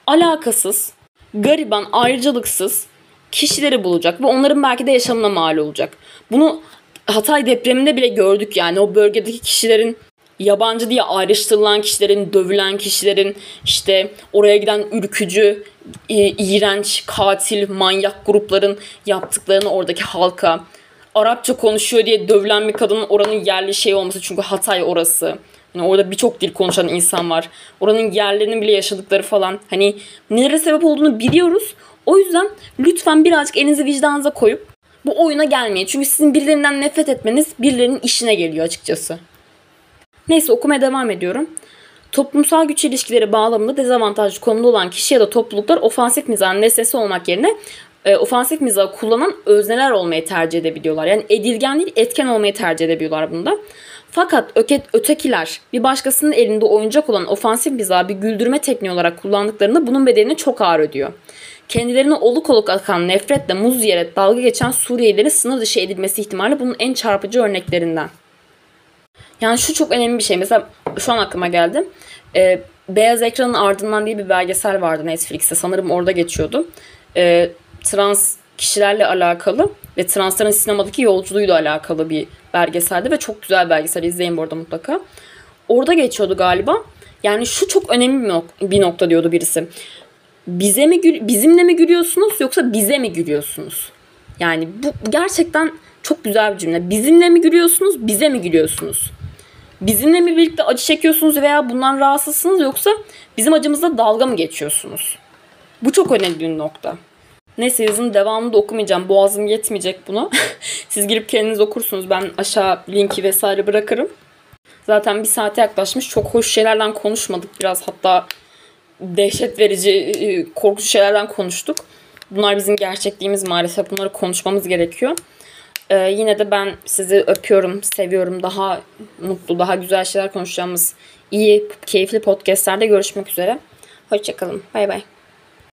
Speaker 1: alakasız, gariban, ayrıcalıksız kişileri bulacak ve onların belki de yaşamına mal olacak. Bunu Hatay depreminde bile gördük yani o bölgedeki kişilerin yabancı diye ayrıştırılan kişilerin, dövülen kişilerin, işte oraya giden ürkücü, e, iğrenç, katil, manyak grupların yaptıklarını oradaki halka, Arapça konuşuyor diye dövülen bir kadının oranın yerli şey olması çünkü Hatay orası. Yani orada birçok dil konuşan insan var. Oranın yerlerinin bile yaşadıkları falan. Hani nelere sebep olduğunu biliyoruz. O yüzden lütfen birazcık elinizi vicdanınıza koyup bu oyuna gelmeyin. Çünkü sizin birilerinden nefret etmeniz birilerinin işine geliyor açıkçası. Neyse okumaya devam ediyorum. Toplumsal güç ilişkileri bağlamında dezavantajlı konumda olan kişi ya da topluluklar ofansif mizahın nesnesi olmak yerine e, ofansif mizahı kullanan özneler olmayı tercih edebiliyorlar. Yani edilgen değil etken olmayı tercih edebiliyorlar bunda. Fakat öke, ötekiler bir başkasının elinde oyuncak olan ofansif mizahı bir güldürme tekniği olarak kullandıklarında bunun bedelini çok ağır ödüyor. Kendilerine oluk oluk akan nefretle muz yiyerek dalga geçen Suriyelilerin sınır dışı edilmesi ihtimali bunun en çarpıcı örneklerinden. Yani şu çok önemli bir şey. Mesela şu an aklıma geldi. Ee, Beyaz Ekranın Ardından diye bir belgesel vardı Netflix'te. Sanırım orada geçiyordu. Ee, trans kişilerle alakalı ve transların sinemadaki yolculuğuyla alakalı bir belgeseldi ve çok güzel belgesel. İzleyin bu arada mutlaka. Orada geçiyordu galiba. Yani şu çok önemli bir, nok- bir nokta diyordu birisi. Bize mi gül- bizimle mi gülüyorsunuz yoksa bize mi gülüyorsunuz? Yani bu gerçekten çok güzel bir cümle. Bizimle mi gülüyorsunuz, bize mi gülüyorsunuz? Bizimle mi birlikte acı çekiyorsunuz veya bundan rahatsızsınız yoksa bizim acımızda dalga mı geçiyorsunuz? Bu çok önemli bir nokta. Neyse yazının devamını da okumayacağım. Boğazım yetmeyecek buna. Siz girip kendiniz okursunuz. Ben aşağı linki vesaire bırakırım. Zaten bir saate yaklaşmış. Çok hoş şeylerden konuşmadık. Biraz hatta dehşet verici, e, korkunç şeylerden konuştuk. Bunlar bizim gerçekliğimiz maalesef. Bunları konuşmamız gerekiyor. Ee, yine de ben sizi öpüyorum, seviyorum. Daha mutlu, daha güzel şeyler konuşacağımız iyi, keyifli podcastlerde görüşmek üzere. Hoşçakalın. Bay bay.